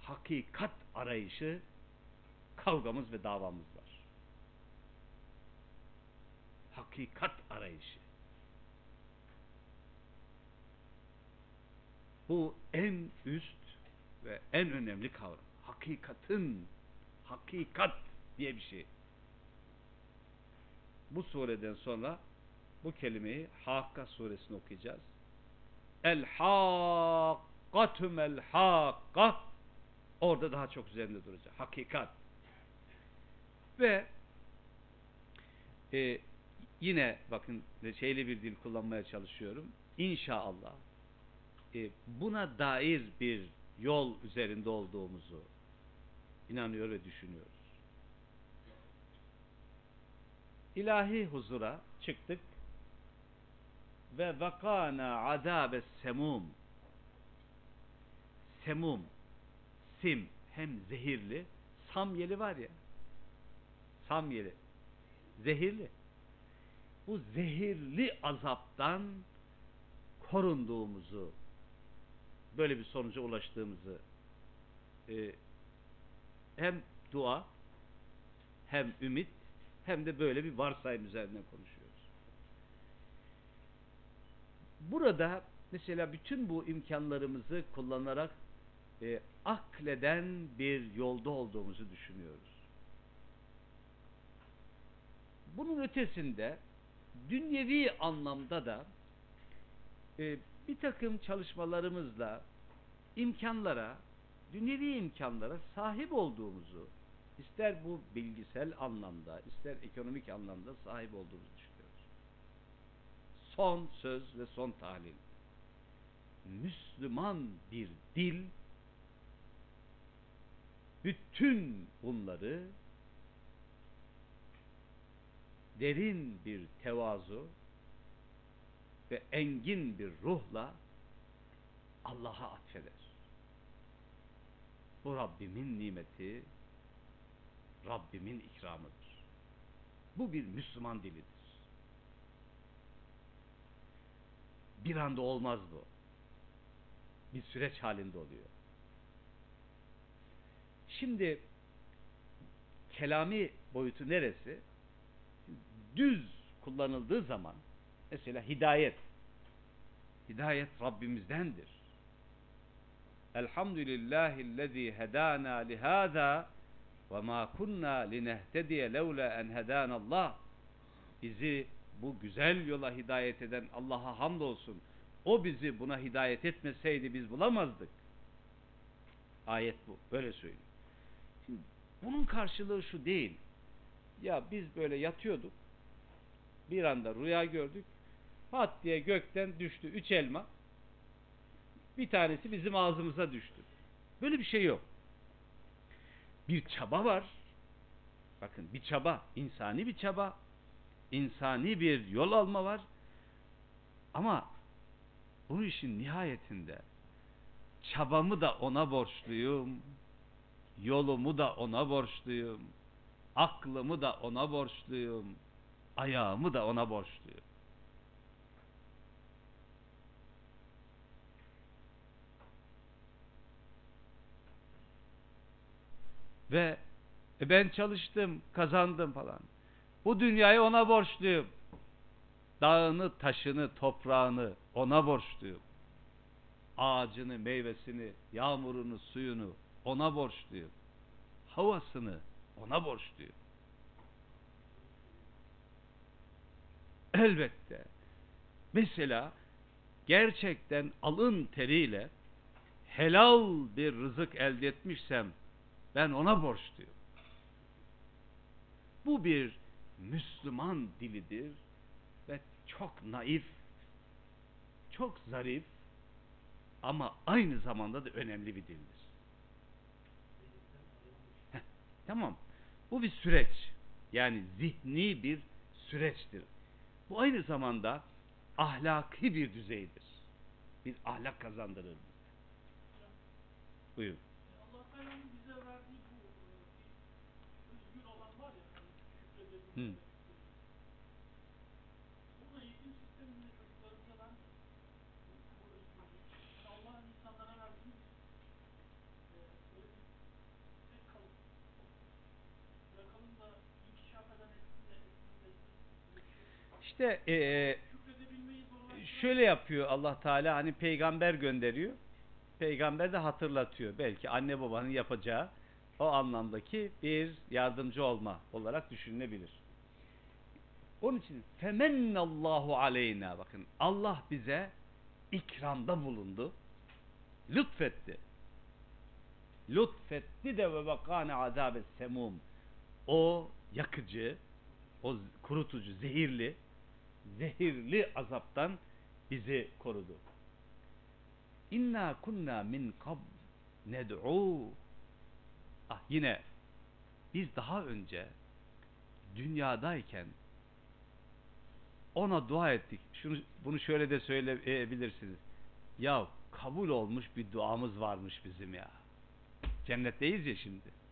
hakikat arayışı kavgamız ve davamız var. Hakikat arayışı. Bu en üst ve en önemli kavram. Hakikatın hakikat diye bir şey. Bu sureden sonra bu kelimeyi Hakka suresini okuyacağız. El hakkatüm el hakka orada daha çok üzerinde duracak. Hakikat. Ve e, yine bakın şeyli bir dil kullanmaya çalışıyorum. İnşallah buna dair bir yol üzerinde olduğumuzu inanıyor ve düşünüyoruz. İlahi huzura çıktık ve vakana azabes semum. Semum sim hem zehirli samyeli var ya. Samyeli zehirli. Bu zehirli azaptan korunduğumuzu böyle bir sonuca ulaştığımızı e, hem dua hem ümit hem de böyle bir varsayım üzerinden konuşuyoruz. Burada mesela bütün bu imkanlarımızı kullanarak e, akleden bir yolda olduğumuzu düşünüyoruz. Bunun ötesinde dünyevi anlamda da e, bir takım çalışmalarımızla imkanlara, dünyevi imkanlara sahip olduğumuzu, ister bu bilgisel anlamda, ister ekonomik anlamda sahip olduğumuzu düşünüyoruz. Son söz ve son tahlil. Müslüman bir dil bütün bunları derin bir tevazu ve engin bir ruhla Allah'a atfeder. Bu Rabbimin nimeti, Rabbimin ikramıdır. Bu bir Müslüman dilidir. Bir anda olmaz bu. Bir süreç halinde oluyor. Şimdi kelami boyutu neresi? Düz kullanıldığı zaman mesela hidayet hidayet Rabbimizdendir. Elhamdülillahillezî hedâna lihâzâ ve mâ kunnâ linehtediye levlâ en hedânallah bizi bu güzel yola hidayet eden Allah'a hamdolsun. O bizi buna hidayet etmeseydi biz bulamazdık. Ayet bu. Böyle söylüyor. Şimdi bunun karşılığı şu değil. Ya biz böyle yatıyorduk. Bir anda rüya gördük. Pat diye gökten düştü üç elma. Bir tanesi bizim ağzımıza düştü. Böyle bir şey yok. Bir çaba var. Bakın bir çaba, insani bir çaba, insani bir yol alma var. Ama bu işin nihayetinde çabamı da ona borçluyum, yolumu da ona borçluyum, aklımı da ona borçluyum, ayağımı da ona borçluyum. Ve e, ben çalıştım, kazandım falan. Bu dünyayı ona borçluyum. Dağını, taşını, toprağını ona borçluyum. Ağacını, meyvesini, yağmurunu, suyunu ona borçluyum. Havasını ona borçluyum. Elbette. Mesela gerçekten alın teriyle helal bir rızık elde etmişsem ben ona borçluyum. Bu bir Müslüman dilidir ve çok naif, çok zarif ama aynı zamanda da önemli bir dildir. Tamam. Bu bir süreç. Yani zihni bir süreçtir. Bu aynı zamanda ahlaki bir düzeydir. Bir ahlak kazandırır. Buyurun. Eee Şükredebilmeyi zorlaştıran şöyle yapıyor Allah Teala hani peygamber gönderiyor. Peygamber de hatırlatıyor. Belki anne babanın yapacağı o anlamdaki bir yardımcı olma olarak düşünülebilir. Onun için femennallahu aleyna bakın Allah bize ikramda bulundu. Lütfetti. Lütfetti de ve vakane azabe semum. O yakıcı, o kurutucu, zehirli, zehirli azaptan bizi korudu. İnna kunna min kab ned'u. Ah yine biz daha önce dünyadayken ona dua ettik. Şunu bunu şöyle de söyleyebilirsiniz. Ya kabul olmuş bir duamız varmış bizim ya. Cennetteyiz ya şimdi.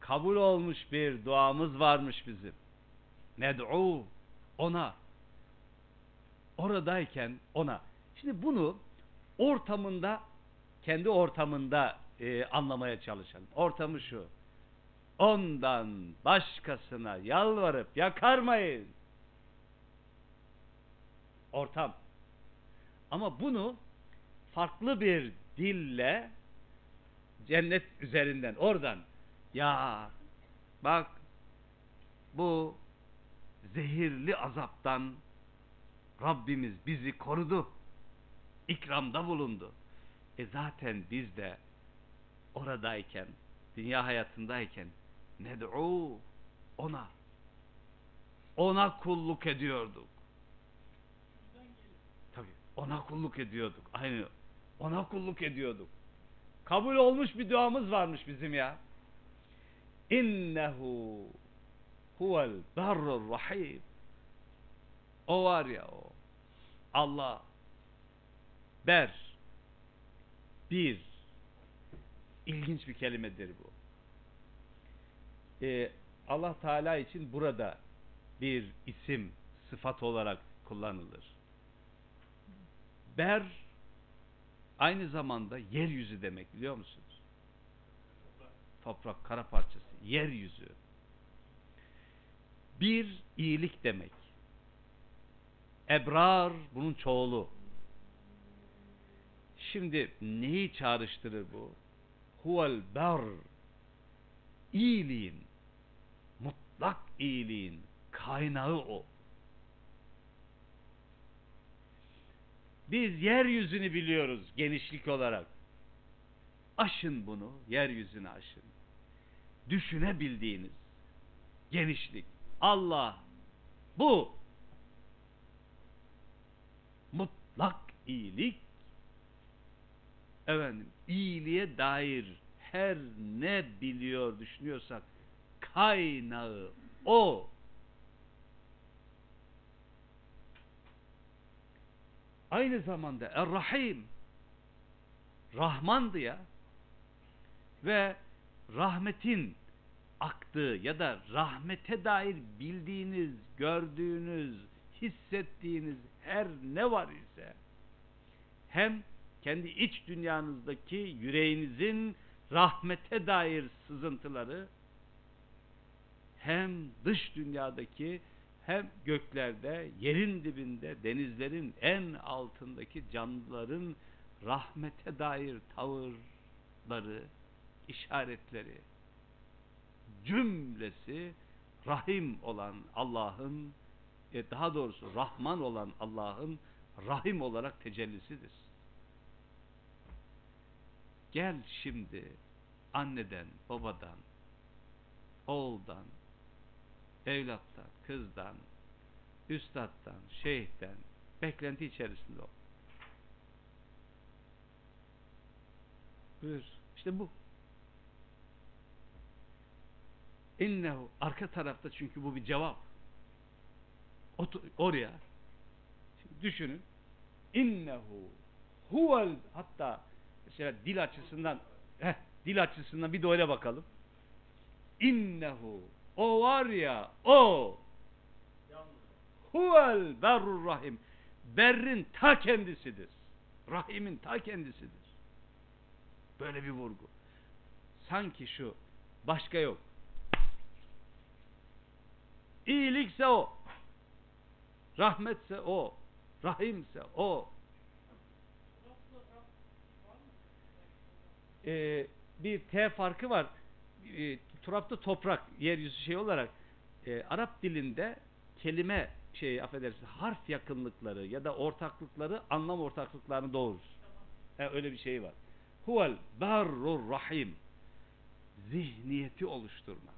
Kabul olmuş bir duamız varmış bizim. Ned'u ona. Oradayken ona. Şimdi bunu ortamında kendi ortamında e, anlamaya çalışalım. Ortamı şu. Ondan başkasına yalvarıp yakarmayın. Ortam. Ama bunu farklı bir dille cennet üzerinden oradan ya bak bu zehirli azaptan Rabbimiz bizi korudu. İkramda bulundu. E zaten biz de oradayken, dünya hayatındayken ned'u ona ona kulluk ediyorduk. Ona kulluk ediyorduk. Aynı ona kulluk ediyorduk. Kabul olmuş bir duamız varmış bizim ya. İnnehu huvel berrur rahim. O var ya o. Allah ber bir ilginç bir kelimedir bu. Ee, Allah Teala için burada bir isim sıfat olarak kullanılır. Ber aynı zamanda yeryüzü demek biliyor musunuz? Toprak, kara parçası, yeryüzü. Bir iyilik demek. Ebrar bunun çoğulu. Şimdi neyi çağrıştırır bu? Huvel ber iyiliğin mutlak iyiliğin kaynağı o. Biz yeryüzünü biliyoruz genişlik olarak. Aşın bunu, yeryüzünü aşın. Düşünebildiğiniz genişlik. Allah bu mutlak iyilik efendim iyiliğe dair her ne biliyor düşünüyorsak kaynağı o. Aynı zamanda Er-Rahim Rahmandı ya. Ve rahmetin aktığı ya da rahmete dair bildiğiniz, gördüğünüz, hissettiğiniz her ne var ise hem kendi iç dünyanızdaki yüreğinizin rahmete dair sızıntıları hem dış dünyadaki hem göklerde, yerin dibinde, denizlerin en altındaki canlıların rahmete dair tavırları, işaretleri, cümlesi Rahim olan Allah'ın, e, daha doğrusu Rahman olan Allah'ın Rahim olarak tecellisidir. Gel şimdi anneden, babadan, oğuldan, evlattan, kızdan, üstattan, şeyhten beklenti içerisinde ol. Buyur. İşte bu. İnnehu arka tarafta çünkü bu bir cevap. Otur, oraya. Şimdi düşünün. İnnehu huvel hatta mesela dil açısından heh, dil açısından bir de öyle bakalım. İnnehu o var ya o huvel berrur rahim berrin ta kendisidir. Rahimin ta kendisidir. Böyle bir vurgu. Sanki şu başka yok. İyilikse o. Rahmetse o. Rahimse o. Ee, bir T farkı var. Ee, turapta toprak, yeryüzü şey olarak e, Arap dilinde kelime şey affedersiniz harf yakınlıkları ya da ortaklıkları anlam ortaklıklarını doğurur. E, öyle bir şey var. Huvel barrur rahim. Zihniyeti oluşturmak.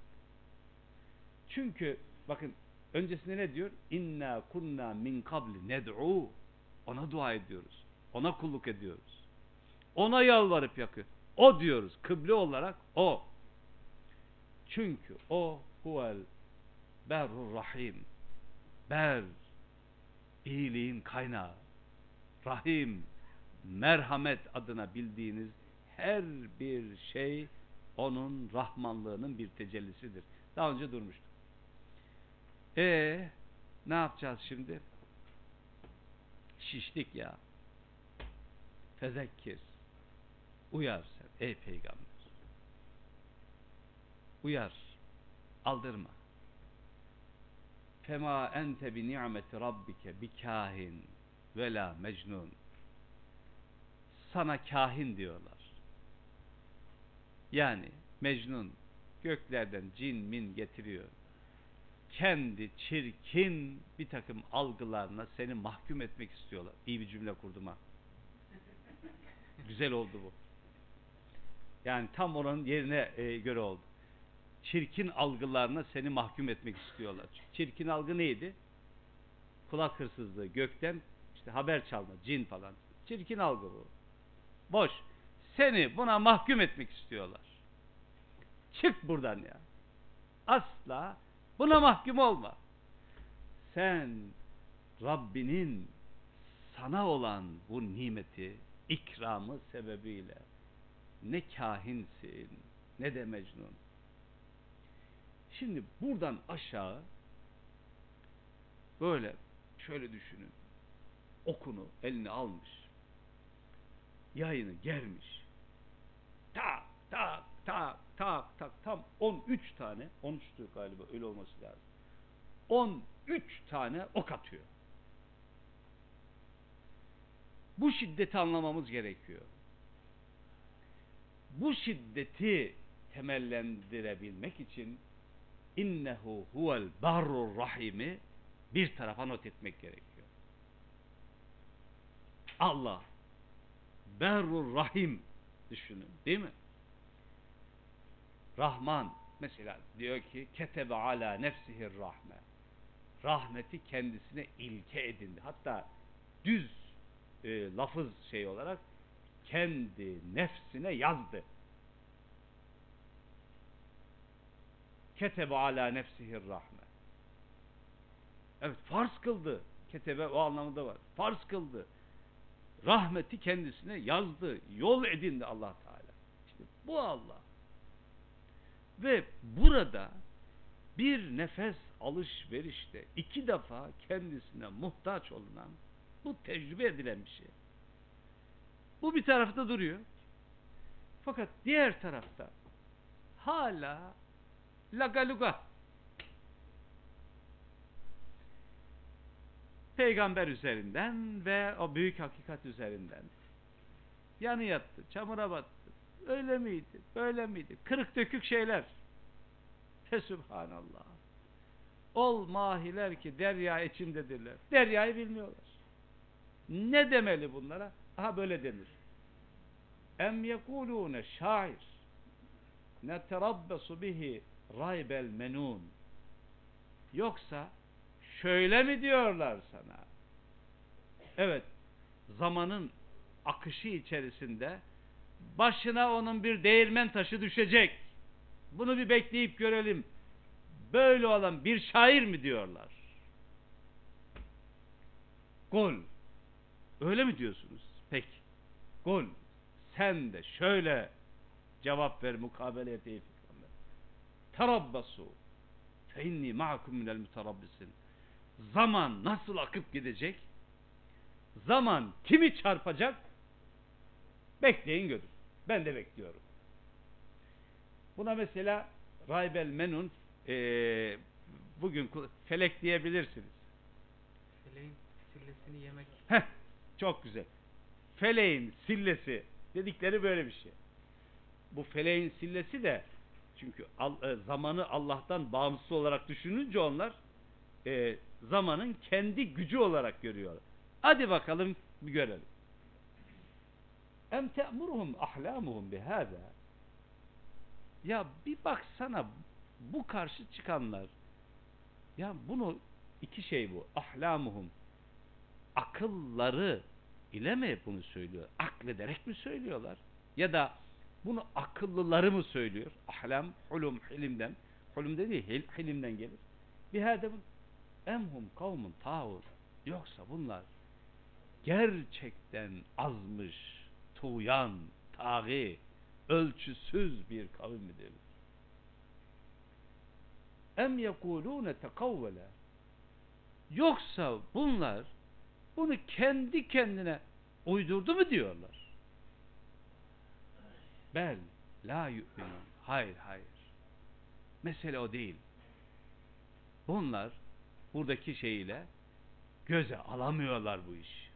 Çünkü bakın öncesinde ne diyor? İnna kunna min kabli ned'u. Ona dua ediyoruz. Ona kulluk ediyoruz. Ona yalvarıp yakıyor. O diyoruz. Kıble olarak o. Çünkü o huvel berrur rahim. Ber iyiliğin kaynağı. Rahim merhamet adına bildiğiniz her bir şey onun rahmanlığının bir tecellisidir. Daha önce durmuştuk. E ne yapacağız şimdi? Şiştik ya. Fezekkir. Uyar sen ey peygamber. Uyar. Aldırma. Fema ente bi ni'meti rabbike bi kahin ve la mecnun. Sana kahin diyorlar. Yani Mecnun göklerden cin min getiriyor. Kendi çirkin bir takım algılarına seni mahkum etmek istiyorlar. İyi bir cümle kurdum ha. Güzel oldu bu. Yani tam oranın yerine e, göre oldu. Çirkin algılarına seni mahkum etmek istiyorlar. Çirkin algı neydi? Kulak hırsızlığı, gökten işte haber çalma, cin falan. Çirkin algı bu. Boş. Seni buna mahkum etmek istiyorlar. Çık buradan ya. Asla buna mahkum olma. Sen Rabbinin sana olan bu nimeti, ikramı sebebiyle ne kahinsin ne de mecnun. Şimdi buradan aşağı böyle şöyle düşünün. Okunu eline almış. Yayını germiş. Tak tak tak tak tak tam 13 tane 13'tü galiba öyle olması lazım. 13 tane ok atıyor. Bu şiddeti anlamamız gerekiyor. Bu şiddeti temellendirebilmek için innehu huvel barrur rahimi bir tarafa not etmek gerekiyor. Allah berrur rahim düşünün değil mi? Rahman mesela diyor ki ketebe ala nefsihir rahme rahmeti kendisine ilke edindi. Hatta düz e, lafız şey olarak kendi nefsine yazdı. Ketebe ala nefsihir rahme. Evet farz kıldı. Ketebe o anlamında var. Farz kıldı. Rahmeti kendisine yazdı. Yol edindi Allah Teala. İşte bu Allah. Ve burada bir nefes alışverişte iki defa kendisine muhtaç olunan bu tecrübe edilen bir şey. Bu bir tarafta duruyor. Fakat diğer tarafta hala lagaluga peygamber üzerinden ve o büyük hakikat üzerinden yanı yattı, çamura battı. Öyle miydi? Böyle miydi? Kırık dökük şeyler. Fesubhanallah. Ol mahiler ki derya içindedirler. Deryayı bilmiyorlar. Ne demeli bunlara? Aha böyle denir. Em yekulune şair neterabbesu bihi raybel menun yoksa şöyle mi diyorlar sana? Evet, zamanın akışı içerisinde başına onun bir değirmen taşı düşecek. Bunu bir bekleyip görelim. Böyle olan bir şair mi diyorlar? Gol. Öyle mi diyorsunuz? Peki. Gol. Sen de şöyle cevap ver mukabele peygamber. Terabbasu fe inni ma'akum minel muterabbisin. Zaman nasıl akıp gidecek? Zaman kimi çarpacak? Bekleyin görün. Ben de bekliyorum. Buna mesela Raybel Menun eee, bugün felek diyebilirsiniz. Feleğin sillesini yemek. Heh, çok güzel. Feleğin sillesi dedikleri böyle bir şey. Bu feleğin sillesi de çünkü e, zamanı Allah'tan bağımsız olarak düşününce onlar e, zamanın kendi gücü olarak görüyorlar. Hadi bakalım bir görelim. Em te'muruhum ahlamuhum bihâzâ Ya bir baksana bu karşı çıkanlar ya bunu iki şey bu. Ahlamuhum akılları ile mi bunu söylüyor? Aklederek mi söylüyorlar? Ya da bunu akıllıları mı söylüyor? Ahlam, hulum, hilimden. Hulum dediği hil, hilimden gelir. Bir bu. Emhum kavmun tağur. Yoksa bunlar gerçekten azmış, tuğyan, taği, ölçüsüz bir kavim midir? Em yekulûne tekavvele. Yoksa bunlar bunu kendi kendine uydurdu mu diyorlar? Bel la yu'minun. Hayır hayır. Mesele o değil. Bunlar buradaki şeyiyle göze alamıyorlar bu iş.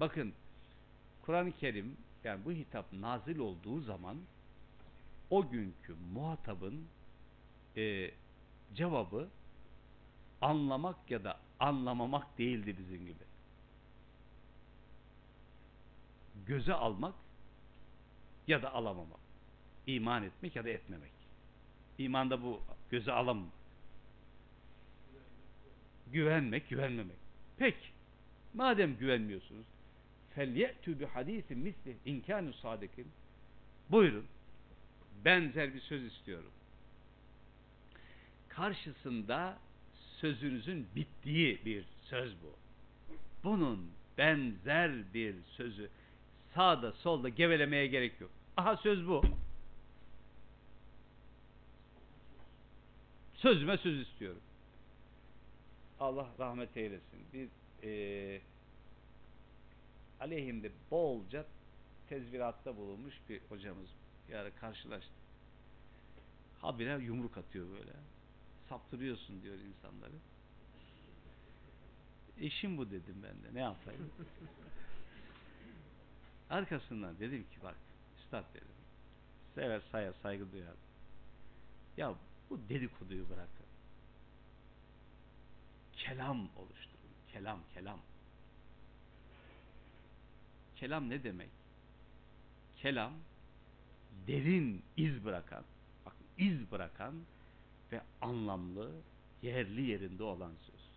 Bakın Kur'an-ı Kerim yani bu hitap nazil olduğu zaman o günkü muhatabın e, cevabı anlamak ya da anlamamak değildi bizim gibi. Göze almak ya da alamama. İman etmek ya da etmemek. İmanda bu göze alamam. Güvenmek, güvenmemek. Pek. Madem güvenmiyorsunuz, felyetü bi hadisi misli inkânü sadikin. Buyurun. Benzer bir söz istiyorum. Karşısında sözünüzün bittiği bir söz bu. Bunun benzer bir sözü sağda solda gevelemeye gerek yok. Aha söz bu. Sözüme söz istiyorum. Allah rahmet eylesin. Biz eee aleyhimde bolca tezviratta bulunmuş bir hocamız ara karşılaştık. Habire yumruk atıyor böyle. Saptırıyorsun diyor insanları. İşim bu dedim ben de. Ne yapayım? <laughs> Arkasından dedim ki bak üstad dedim. Sever sayar saygı duyar. Ya bu dedikoduyu bırakın. Kelam oluşturun. Kelam, kelam. Kelam ne demek? Kelam derin iz bırakan, bak iz bırakan ve anlamlı, yerli yerinde olan söz.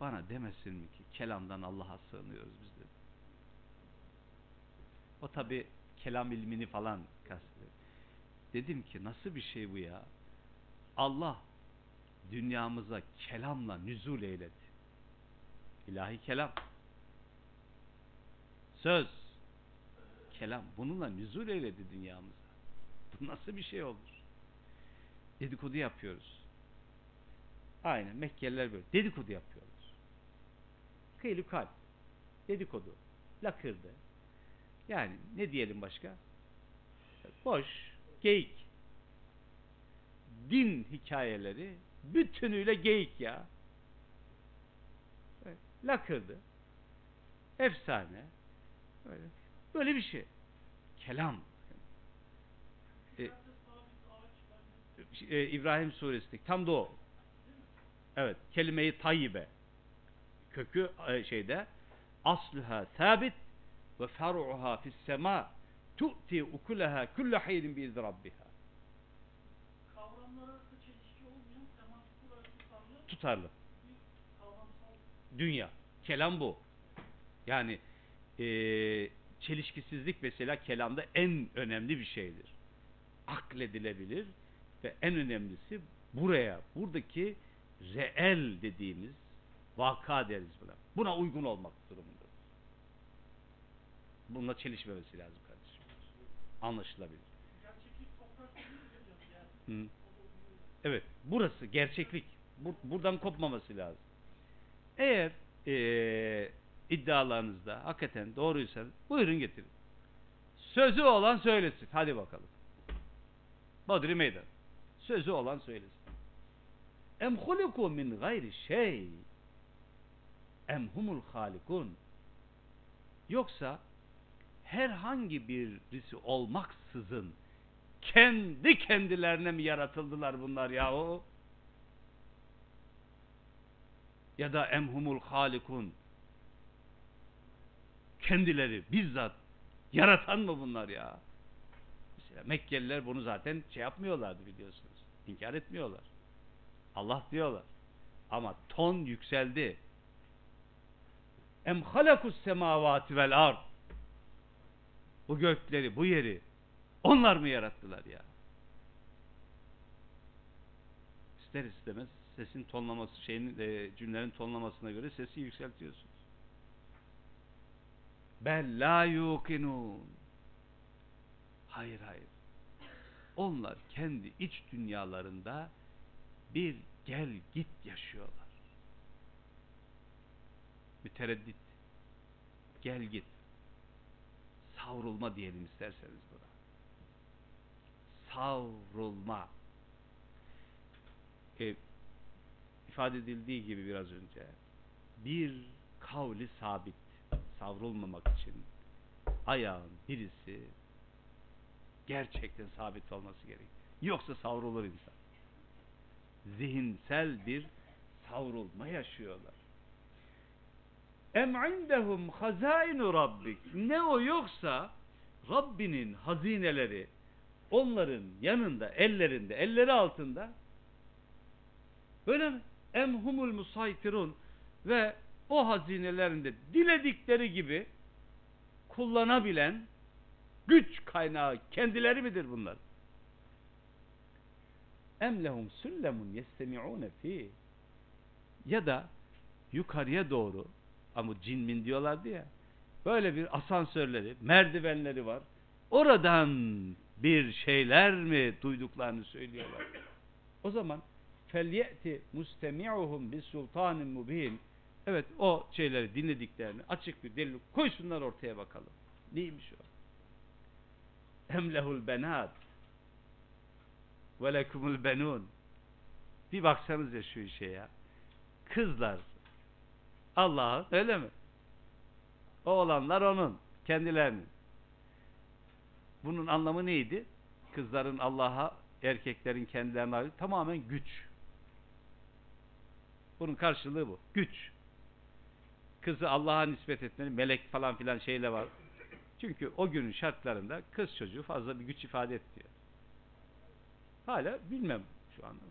Bana demesin mi ki kelamdan Allah'a sığınıyoruz biz. O tabi kelam ilmini falan kastediyor. Dedim ki nasıl bir şey bu ya? Allah dünyamıza kelamla nüzul eyledi. İlahi kelam. Söz. Kelam. Bununla nüzul eyledi dünyamıza. Bu nasıl bir şey olur? Dedikodu yapıyoruz. Aynen Mekkeliler böyle. Dedikodu yapıyoruz. Kıyılı kalp. Dedikodu. Lakırdı. Yani ne diyelim başka? Boş, geyik. Din hikayeleri bütünüyle geyik ya. Evet, Lakırdı. Efsane. Böyle, böyle bir şey. Kelam. E, Yerde sabit ağaç ben e, İbrahim suresindeki tam da o. Evet. Kelime-i tayyibe. Kökü e, şeyde asluha sabit ve fer'uha fis sema tu'ti ukulaha kullu hayrin bi rabbiha. kavramlar arası çelişki olmayan tematik olarak tutarlı Tutarlı. bir kavramsal Dünya. Kelam bu. Yani e, çelişkisizlik mesela kelamda en önemli bir şeydir. Akledilebilir ve en önemlisi buraya, buradaki reel dediğimiz vaka deriz buna. Buna uygun olmak durumundadır. Bununla çelişmemesi lazım kardeşim. Anlaşılabilir. Hı. Evet, burası gerçeklik. Bu- buradan kopmaması lazım. Eğer eee, iddialarınızda hakikaten doğruysa buyurun getirin. Sözü olan söylesin. Hadi bakalım. Badri meydan. Sözü olan söylesin. Em huliku min gayri şey. Em humul halikun. Yoksa herhangi birisi olmaksızın kendi kendilerine mi yaratıldılar bunlar yahu? Ya da emhumul halikun kendileri bizzat yaratan mı bunlar ya? Mesela Mekkeliler bunu zaten şey yapmıyorlardı biliyorsunuz. İnkar etmiyorlar. Allah diyorlar. Ama ton yükseldi. Em halakus semavati vel ard. Bu gökleri, bu yeri onlar mı yarattılar ya? İster istemez sesin tonlaması şeyin e, cümlenin tonlamasına göre sesi yükseltiyorsunuz. Bel la yuqinun. Hayır hayır. Onlar kendi iç dünyalarında bir gel git yaşıyorlar. Mütereddit. Gel git. Savrulma diyelim isterseniz buna. Savrulma. E, ifade edildiği gibi biraz önce bir kavli sabit savrulmamak için ayağın birisi gerçekten sabit olması gerek. Yoksa savrulur insan. Zihinsel bir savrulma yaşıyorlar. Em indehum hazainu rabbik. Ne o yoksa Rabbinin hazineleri onların yanında, ellerinde, elleri altında böyle mi? Em humul musaytirun ve o hazinelerinde diledikleri gibi kullanabilen güç kaynağı kendileri midir bunlar? Em lehum süllemun yestemi'une fi ya da yukarıya doğru ama cinmin diyorlardı ya böyle bir asansörleri, merdivenleri var. Oradan bir şeyler mi duyduklarını söylüyorlar. O zaman felyeti mustemi'uhum bis sultanin mubin Evet o şeyleri dinlediklerini açık bir delil koysunlar ortaya bakalım. Neymiş o? Emlehul benat ve lekumul benun bir baksanız ya şu işe ya. Kızlar Allah'ın öyle mi? Oğlanlar onun. Kendilerinin. Bunun anlamı neydi? Kızların Allah'a, erkeklerin kendilerine ait tamamen güç. Bunun karşılığı bu. Güç. Kızı Allah'a nispet etmenin melek falan filan şeyle var. Çünkü o günün şartlarında kız çocuğu fazla bir güç ifade etmiyor. Hala bilmem şu anda.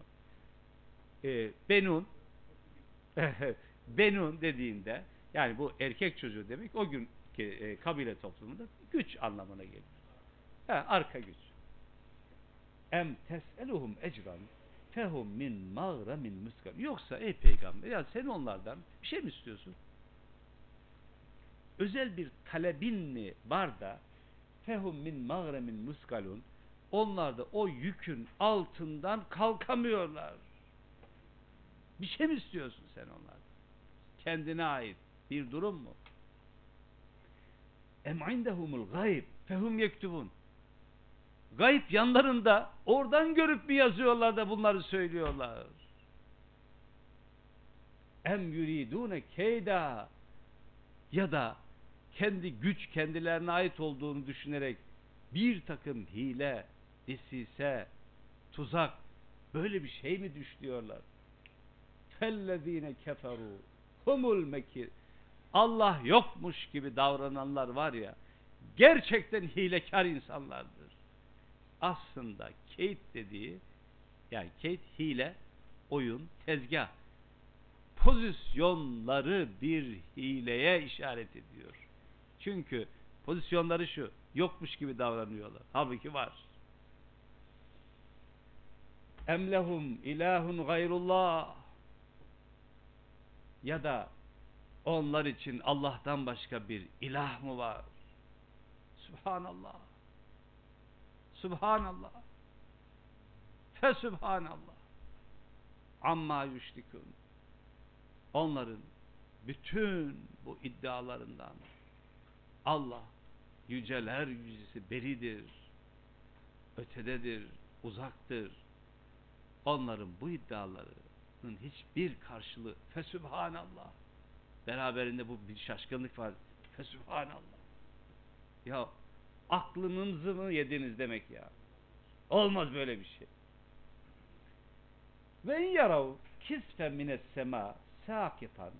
Ee, Benun <laughs> Benun dediğinde yani bu erkek çocuğu demek o gün e, kabile toplumunda güç anlamına gelir. Ha, arka güç. Em tes'eluhum ecran fehum min mağramin muskan. Yoksa ey peygamber ya sen onlardan bir şey mi istiyorsun? Özel bir talebin mi var da fehum min mağramin muskalun onlar da o yükün altından kalkamıyorlar. Bir şey mi istiyorsun sen onlardan? Kendine ait bir durum mu? Em indehumul gayb fehum yektubun. Gayb yanlarında oradan görüp mü yazıyorlar da bunları söylüyorlar? Em yuridune keyda ya da kendi güç kendilerine ait olduğunu düşünerek bir takım hile, desise, tuzak böyle bir şey mi düşlüyorlar? Fellezine keferu humul mekir. Allah yokmuş gibi davrananlar var ya gerçekten hilekar insanlardır. Aslında keyit dediği yani keyit hile, oyun, tezgah pozisyonları bir hileye işaret ediyor. Çünkü pozisyonları şu, yokmuş gibi davranıyorlar. Halbuki var. Emlehum ilahun gayrullah ya da onlar için Allah'tan başka bir ilah mı var? Subhanallah. Subhanallah. Fesubhanallah. Amma yüşrikun. Onların bütün bu iddialarından Allah yüceler yücesi beridir, ötededir, uzaktır. Onların bu iddialarının hiçbir karşılığı fesübhanallah. Beraberinde bu bir şaşkınlık var. Fesübhanallah. Ya aklınızı mı yediniz demek ya. Olmaz böyle bir şey. Ve yarav kisfen mines sema sakitan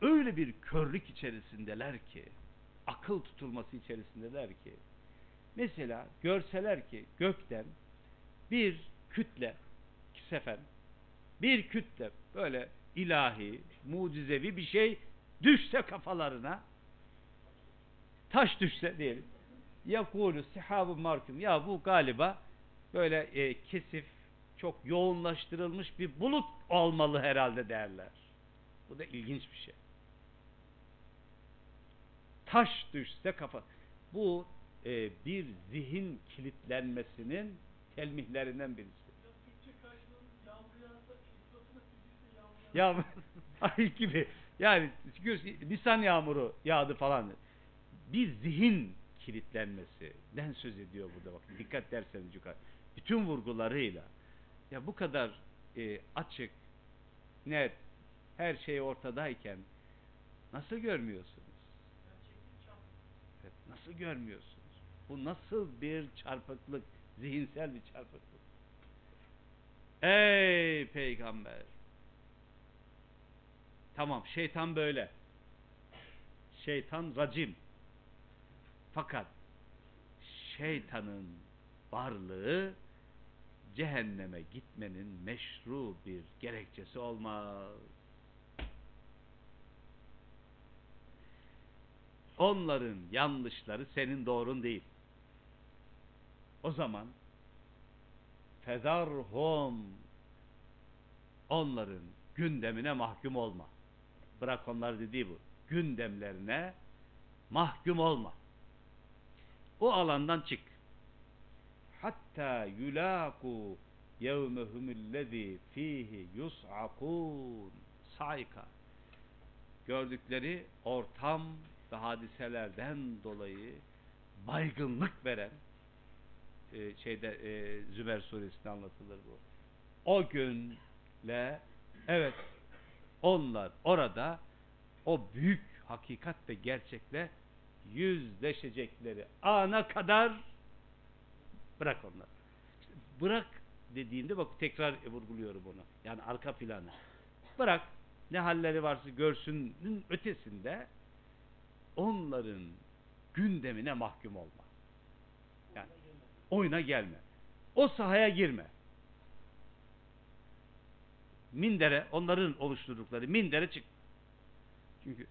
öyle bir körlük içerisindeler ki akıl tutulması içerisindeler ki mesela görseler ki gökten bir kütle sefer bir kütle böyle ilahi, mucizevi bir şey düşse kafalarına taş düşse diyelim yakulu sihabu markum ya bu galiba böyle e, kesif çok yoğunlaştırılmış bir bulut olmalı herhalde derler. Bu da ilginç bir şey. Taş düşse kafa. Bu e, bir zihin kilitlenmesinin telmihlerinden birisi. Yağmur Ya <laughs> ay gibi. Yani Nisan yağmuru yağdı falan. Bir zihin kilitlenmesinden söz ediyor burada bakın. Dikkat derseniz yukarı. Bütün vurgularıyla. Ya bu kadar e, açık, net, her şey ortadayken nasıl görmüyorsunuz? Evet, nasıl görmüyorsunuz? Bu nasıl bir çarpıklık, zihinsel bir çarpıklık? Ey peygamber! Tamam, şeytan böyle. Şeytan racim. Fakat şeytanın varlığı cehenneme gitmenin meşru bir gerekçesi olmaz. Onların yanlışları senin doğrun değil. O zaman fezarhum onların gündemine mahkum olma. Bırak onlar dediği bu. Gündemlerine mahkum olma. O alandan çık. Hatta yulaku yevmehumullezî fihi yus'akûn saika. Gördükleri ortam ve hadiselerden dolayı baygınlık veren e, şeyde e, Zümer suresinde anlatılır bu. O günle evet onlar orada o büyük hakikat ve gerçekle yüzleşecekleri ana kadar bırak onları. İşte bırak dediğinde bak tekrar vurguluyorum onu. Yani arka planı. Bırak ne halleri varsa görsünün ötesinde onların gündemine mahkum olma. Yani oyuna gelme. O sahaya girme. Mindere, onların oluşturdukları mindere çık. Çünkü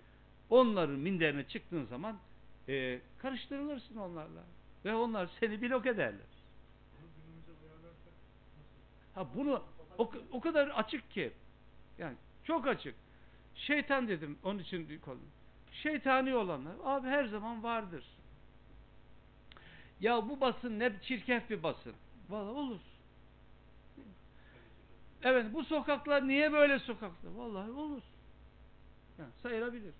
onların minderine çıktığın zaman e, karıştırılırsın onlarla. Ve onlar seni blok ederler. Ha bunu o, o kadar açık ki. Yani çok açık. Şeytan dedim onun için bir konu. Şeytani olanlar abi her zaman vardır. Ya bu basın ne çirkef bir basın. Vallahi olur. Evet bu sokaklar niye böyle sokaklar? Vallahi olur. Yani sayılabilir.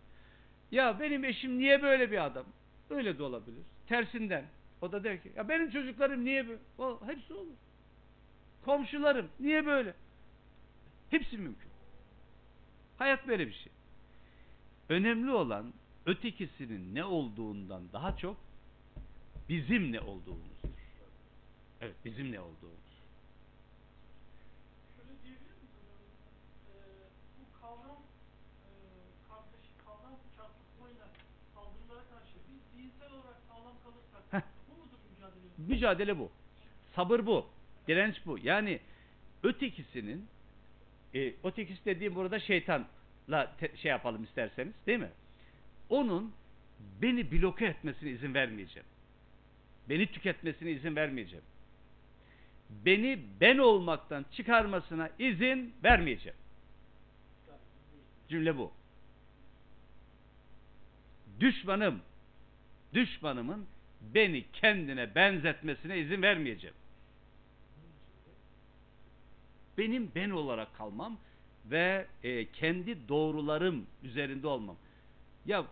Ya benim eşim niye böyle bir adam? Öyle de olabilir. Tersinden. O da der ki ya benim çocuklarım niye böyle? O, hepsi olur. Komşularım niye böyle? Hepsi mümkün. Hayat böyle bir şey. Önemli olan ötekisinin ne olduğundan daha çok bizim ne olduğumuzdur. Evet bizim ne olduğumuz. Şöyle diyebilir miyiz hocam? Ee, bu kavram e, kardeşi kavram çarpıtmayla saldırılara karşı biz zihinsel olarak sağlam kalırsak Heh. bu mudur mücadelemiz? Mücadele bu. Sabır bu. Direnç bu. Yani ötekisinin e, ötekisi dediğim burada şeytanla te- şey yapalım isterseniz değil mi? Onun beni bloke etmesine izin vermeyeceğim. Beni tüketmesine izin vermeyeceğim. Beni ben olmaktan çıkarmasına izin vermeyeceğim. Cümle bu. Düşmanım, düşmanımın beni kendine benzetmesine izin vermeyeceğim. Benim ben olarak kalmam ve e, kendi doğrularım üzerinde olmam. Ya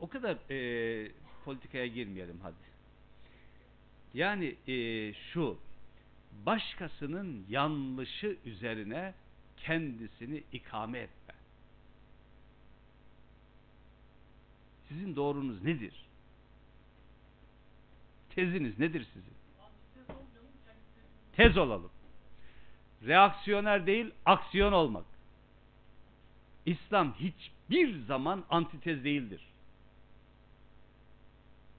o kadar e, politikaya girmeyelim hadi. Yani e, şu başkasının yanlışı üzerine kendisini ikame etme. Sizin doğrunuz nedir? Teziniz nedir sizin? Tez olalım. Reaksiyoner değil, aksiyon olmak. İslam hiçbir zaman antitez değildir.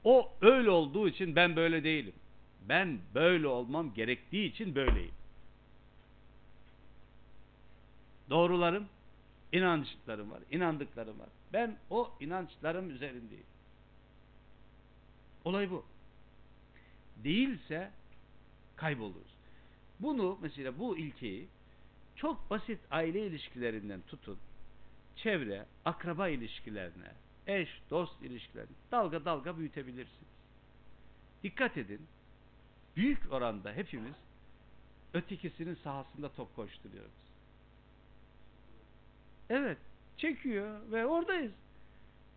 O öyle olduğu için ben böyle değilim. Ben böyle olmam gerektiği için böyleyim. Doğrularım, inançlarım var, inandıklarım var. Ben o inançlarım üzerindeyim. Olay bu. Değilse kayboluruz. Bunu mesela bu ilkeyi çok basit aile ilişkilerinden tutun, çevre, akraba ilişkilerine, eş, dost ilişkilerine dalga dalga büyütebilirsiniz. Dikkat edin, büyük oranda hepimiz ötekisinin sahasında top koşturuyoruz. Evet, çekiyor ve oradayız.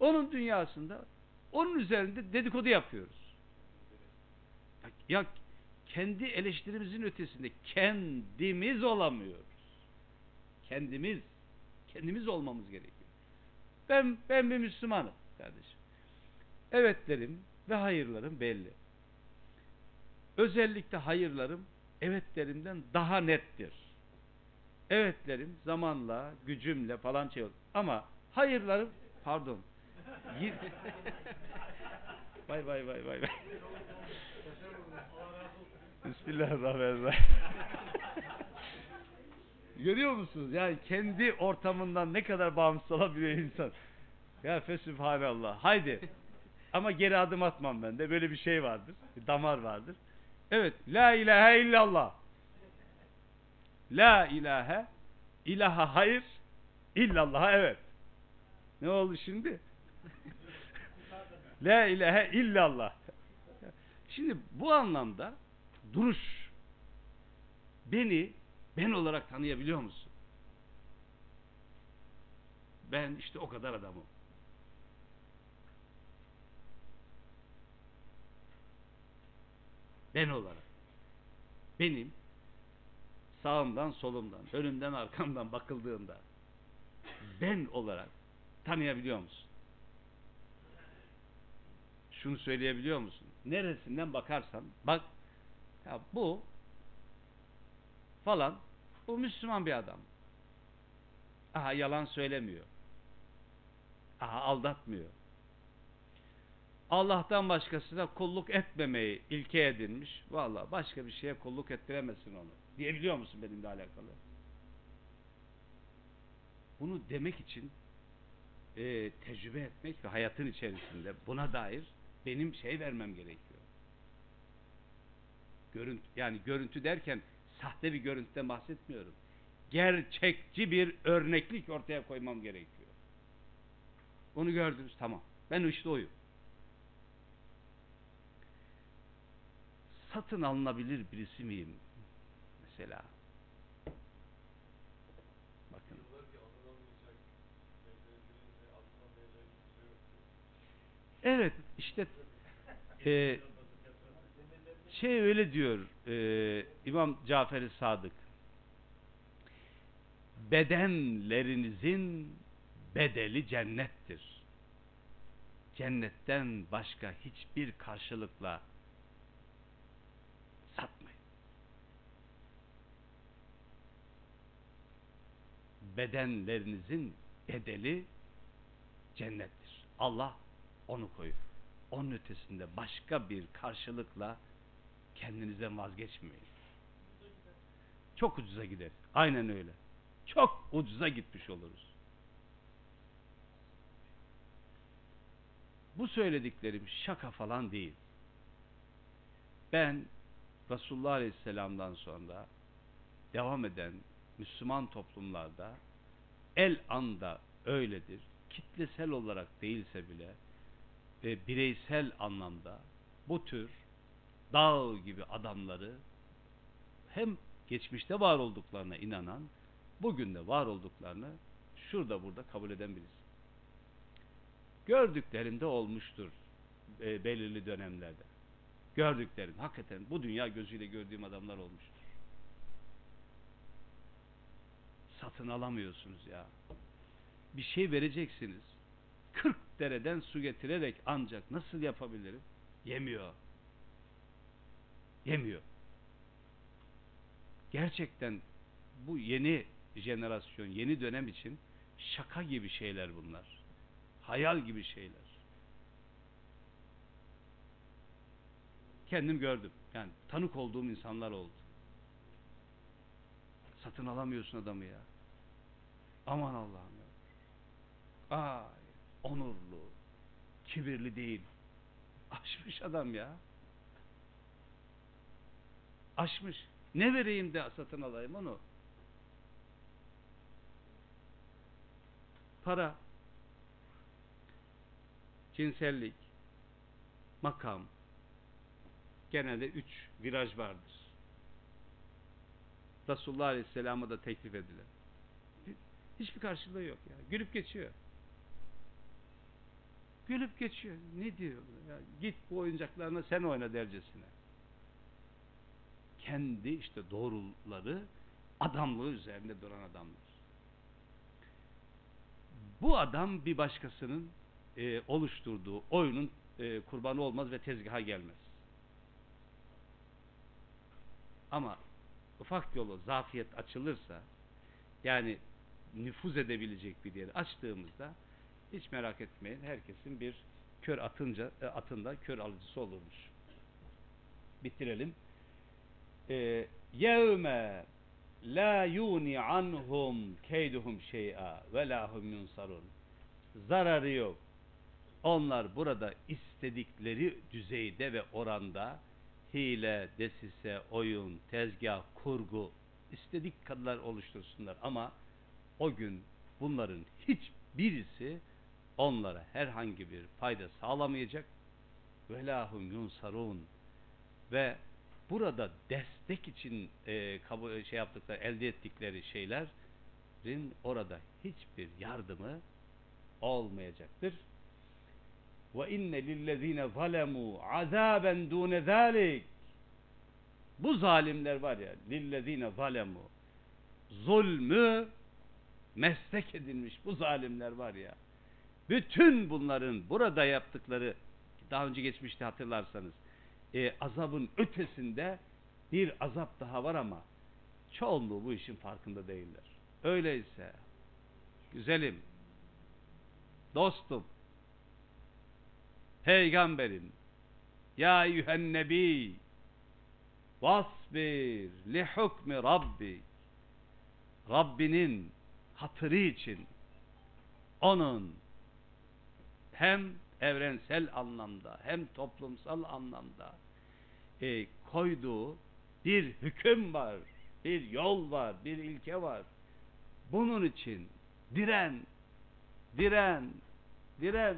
Onun dünyasında, onun üzerinde dedikodu yapıyoruz. Ya, kendi eleştirimizin ötesinde kendimiz olamıyoruz. Kendimiz, kendimiz olmamız gerekiyor. Ben ben bir Müslümanım kardeşim. Evetlerim ve hayırlarım belli. Özellikle hayırlarım evetlerimden daha nettir. Evetlerim zamanla, gücümle falan şey olur. Ama hayırlarım, pardon. <laughs> Vay vay vay vay vay. Bismillahirrahmanirrahim. <laughs> Görüyor musunuz? Yani kendi ortamından ne kadar bağımsız olabiliyor insan. Ya fesübhanallah. Haydi. Ama geri adım atmam ben de. Böyle bir şey vardır. Bir damar vardır. Evet. La ilahe illallah. La ilahe ilaha hayır illallah'a evet. Ne oldu şimdi? <laughs> La ilahe illallah. Şimdi bu anlamda duruş beni ben olarak tanıyabiliyor musun? Ben işte o kadar adamım. Ben olarak. Benim sağımdan solumdan, önümden arkamdan bakıldığında ben olarak tanıyabiliyor musun? Şunu söyleyebiliyor musun? Neresinden bakarsan bak ya bu falan bu Müslüman bir adam. Aha yalan söylemiyor. Aha aldatmıyor. Allah'tan başkasına kulluk etmemeyi ilke edinmiş. Vallahi başka bir şeye kulluk ettiremezsin onu. Diyebiliyor musun benimle alakalı? Bunu demek için e, tecrübe etmek ve hayatın içerisinde buna dair benim şey vermem gerekiyor. Görüntü, yani görüntü derken sahte bir görüntüden bahsetmiyorum. Gerçekçi bir örneklik ortaya koymam gerekiyor. Onu gördünüz tamam. Ben işte oyum. Satın alınabilir birisi miyim? Mesela. Bakın. Evet işte e, şey öyle diyor e, İmam Cafer-i Sadık. Bedenlerinizin bedeli cennettir. Cennetten başka hiçbir karşılıkla satmayın. Bedenlerinizin bedeli cennettir. Allah onu koyuyor. Onun ötesinde başka bir karşılıkla kendinizden vazgeçmeyin. Çok ucuza gider. Aynen öyle. Çok ucuza gitmiş oluruz. Bu söylediklerim şaka falan değil. Ben Resulullah Aleyhisselam'dan sonra devam eden Müslüman toplumlarda el anda öyledir. Kitlesel olarak değilse bile ve bireysel anlamda bu tür dağ gibi adamları hem geçmişte var olduklarına inanan, bugün de var olduklarını şurada burada kabul eden birisi. Gördüklerinde olmuştur e, belirli dönemlerde. Gördüklerin hakikaten bu dünya gözüyle gördüğüm adamlar olmuştur. Satın alamıyorsunuz ya. Bir şey vereceksiniz. 40 dereden su getirerek ancak nasıl yapabilirim? Yemiyor. Yemiyor. Gerçekten bu yeni jenerasyon, yeni dönem için şaka gibi şeyler bunlar. Hayal gibi şeyler. Kendim gördüm. Yani tanık olduğum insanlar oldu. Satın alamıyorsun adamı ya. Aman Allah'ım ya. Ay, onurlu, kibirli değil. Aşmış adam ya. Aşmış. Ne vereyim de satın alayım onu? Para, cinsellik, makam, genelde üç viraj vardır. Resulullah Aleyhisselam'a da teklif edilen. Hiçbir karşılığı yok ya. Gülüp geçiyor. Gülüp geçiyor. Ne diyor? Ya, git bu oyuncaklarına sen oyna dercesine. Kendi işte doğruları adamlığı üzerinde duran adamlar. Bu adam bir başkasının e, oluşturduğu oyunun e, kurbanı olmaz ve tezgaha gelmez. Ama ufak yolu zafiyet açılırsa yani nüfuz edebilecek bir yeri açtığımızda hiç merak etmeyin herkesin bir kör atınca e, atında kör alıcısı olurmuş. Bitirelim. Ee, yevme la yuni anhum keyduhum şey'a ve lahum yunsarun. Zararı yok. Onlar burada istedikleri düzeyde ve oranda hile, desise, oyun, tezgah, kurgu istedik kadar oluştursunlar ama o gün bunların hiçbirisi onlara herhangi bir fayda sağlamayacak ve lahum yunsarun ve burada destek için e, kabul, şey yaptıkları elde ettikleri şeylerin orada hiçbir yardımı olmayacaktır. Ve inne lillezine zalemu azaben dune zalik. Bu zalimler var ya lillezine zalemu zulmü meslek edilmiş bu zalimler var ya. Bütün bunların burada yaptıkları daha önce geçmişti hatırlarsanız e, azabın ötesinde bir azap daha var ama çoğunluğu bu işin farkında değiller. Öyleyse güzelim dostum peygamberim ya eyyühen nebi vasbir li hukmi rabbi Rabbinin hatırı için onun hem evrensel anlamda hem toplumsal anlamda e, koyduğu bir hüküm var, bir yol var, bir ilke var. Bunun için diren, diren, diren.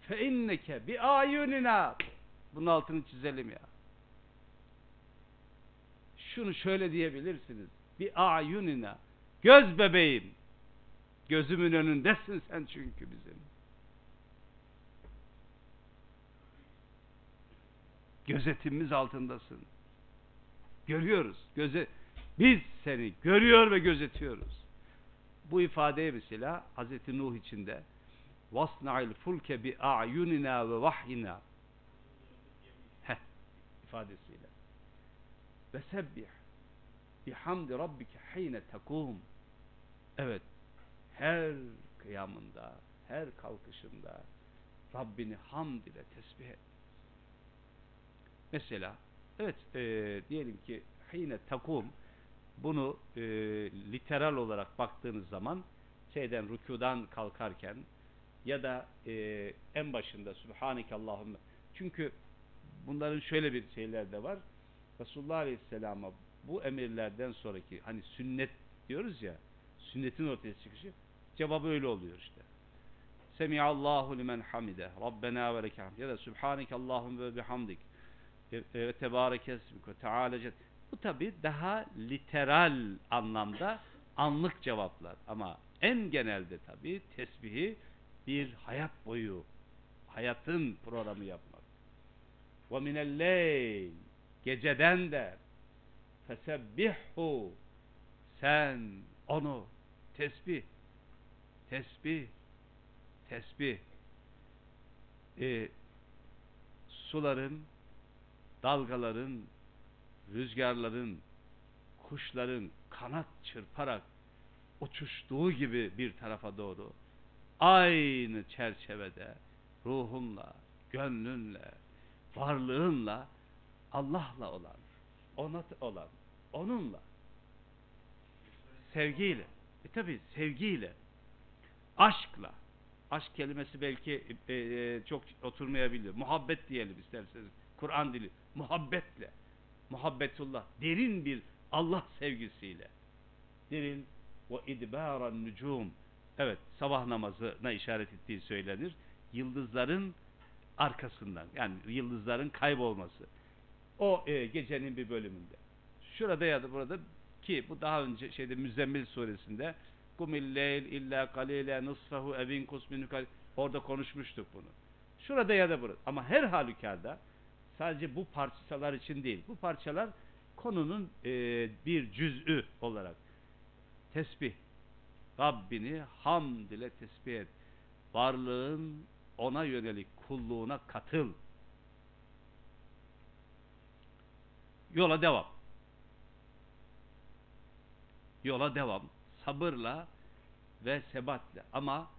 Fe inneke bi ayunina. Bunun altını çizelim ya. Şunu şöyle diyebilirsiniz. Bir ayunina. Göz bebeğim. Gözümün önündesin sen çünkü bizim. Gözetimimiz altındasın. Görüyoruz. Göze biz seni görüyor ve gözetiyoruz. Bu ifadeye mesela Hazreti Nuh içinde vasna'il fulke bi a'yunina ve vahyina Heh, ifadesiyle ve sebbih bihamdi rabbike hine tekum evet her kıyamında her kalkışında Rabbini hamd ile tesbih et mesela evet e, diyelim ki hine takum bunu e, literal olarak baktığınız zaman şeyden rükudan kalkarken ya da e, en başında Sübhaneke Allahümme çünkü bunların şöyle bir şeyler de var. Resulullah Aleyhisselam'a bu emirlerden sonraki hani sünnet diyoruz ya sünnetin ortaya çıkışı cevabı öyle oluyor işte. Semiallahu limen hamide Rabbena ve leke hamd. Ya da Sübhaneke Allahümme ve bihamdik ve tebareke esmik ve teala ced- bu tabi daha literal anlamda anlık cevaplar. Ama en genelde tabi tesbihi bir hayat boyu hayatın programı yapmak. Ve minelleyl geceden de fesebbihhu sen onu tesbih tesbih tesbih. E, suların dalgaların rüzgarların kuşların kanat çırparak uçuştuğu gibi bir tarafa doğru aynı çerçevede ruhunla, gönlünle, varlığınla Allah'la olan, ona olan, onunla sevgiyle, e tabi sevgiyle, aşkla, aşk kelimesi belki e, e, çok oturmayabilir. Muhabbet diyelim isterseniz. Kur'an dili. Muhabbetle. Muhabbetullah. Derin bir Allah sevgisiyle. Derin ve idbaran nucum. Evet sabah namazına işaret ettiği söylenir. Yıldızların arkasından yani yıldızların kaybolması. O e, gecenin bir bölümünde. Şurada ya da burada ki bu daha önce şeyde Müzzemmil suresinde kumil leyl illa kalile nısfahu evin kusminu orada konuşmuştuk bunu. Şurada ya da burada. Ama her halükarda sadece bu parçalar için değil. Bu parçalar konunun e, bir cüz'ü olarak tesbih. Rabbini hamd ile tesbih et. Varlığın ona yönelik kulluğuna katıl. Yola devam. Yola devam. Sabırla ve sebatle. Ama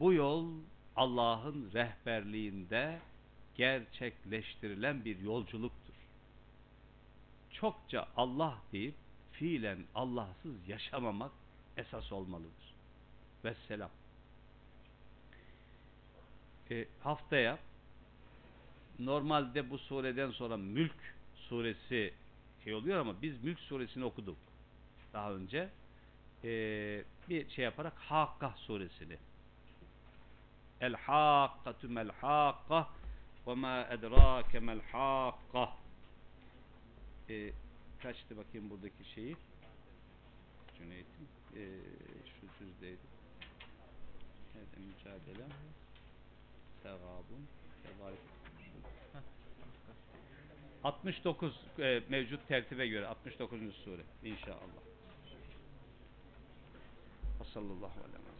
bu yol Allah'ın rehberliğinde gerçekleştirilen bir yolculuktur. Çokça Allah deyip fiilen Allahsız yaşamamak esas olmalıdır. Vesselam. E, haftaya normalde bu sureden sonra Mülk suresi şey oluyor ama biz Mülk suresini okuduk daha önce. E, bir şey yaparak Hakka suresini El hakkatü mel hakka ve ma edrake mel hakka e, kaçtı bakayım buradaki şeyi Cüneyt'in e, şu düzdeydi Nerede mücadele Tegabun Tebarik 69 e, mevcut tertibe göre 69. sure inşallah. Sallallahu aleyhi ve sellem.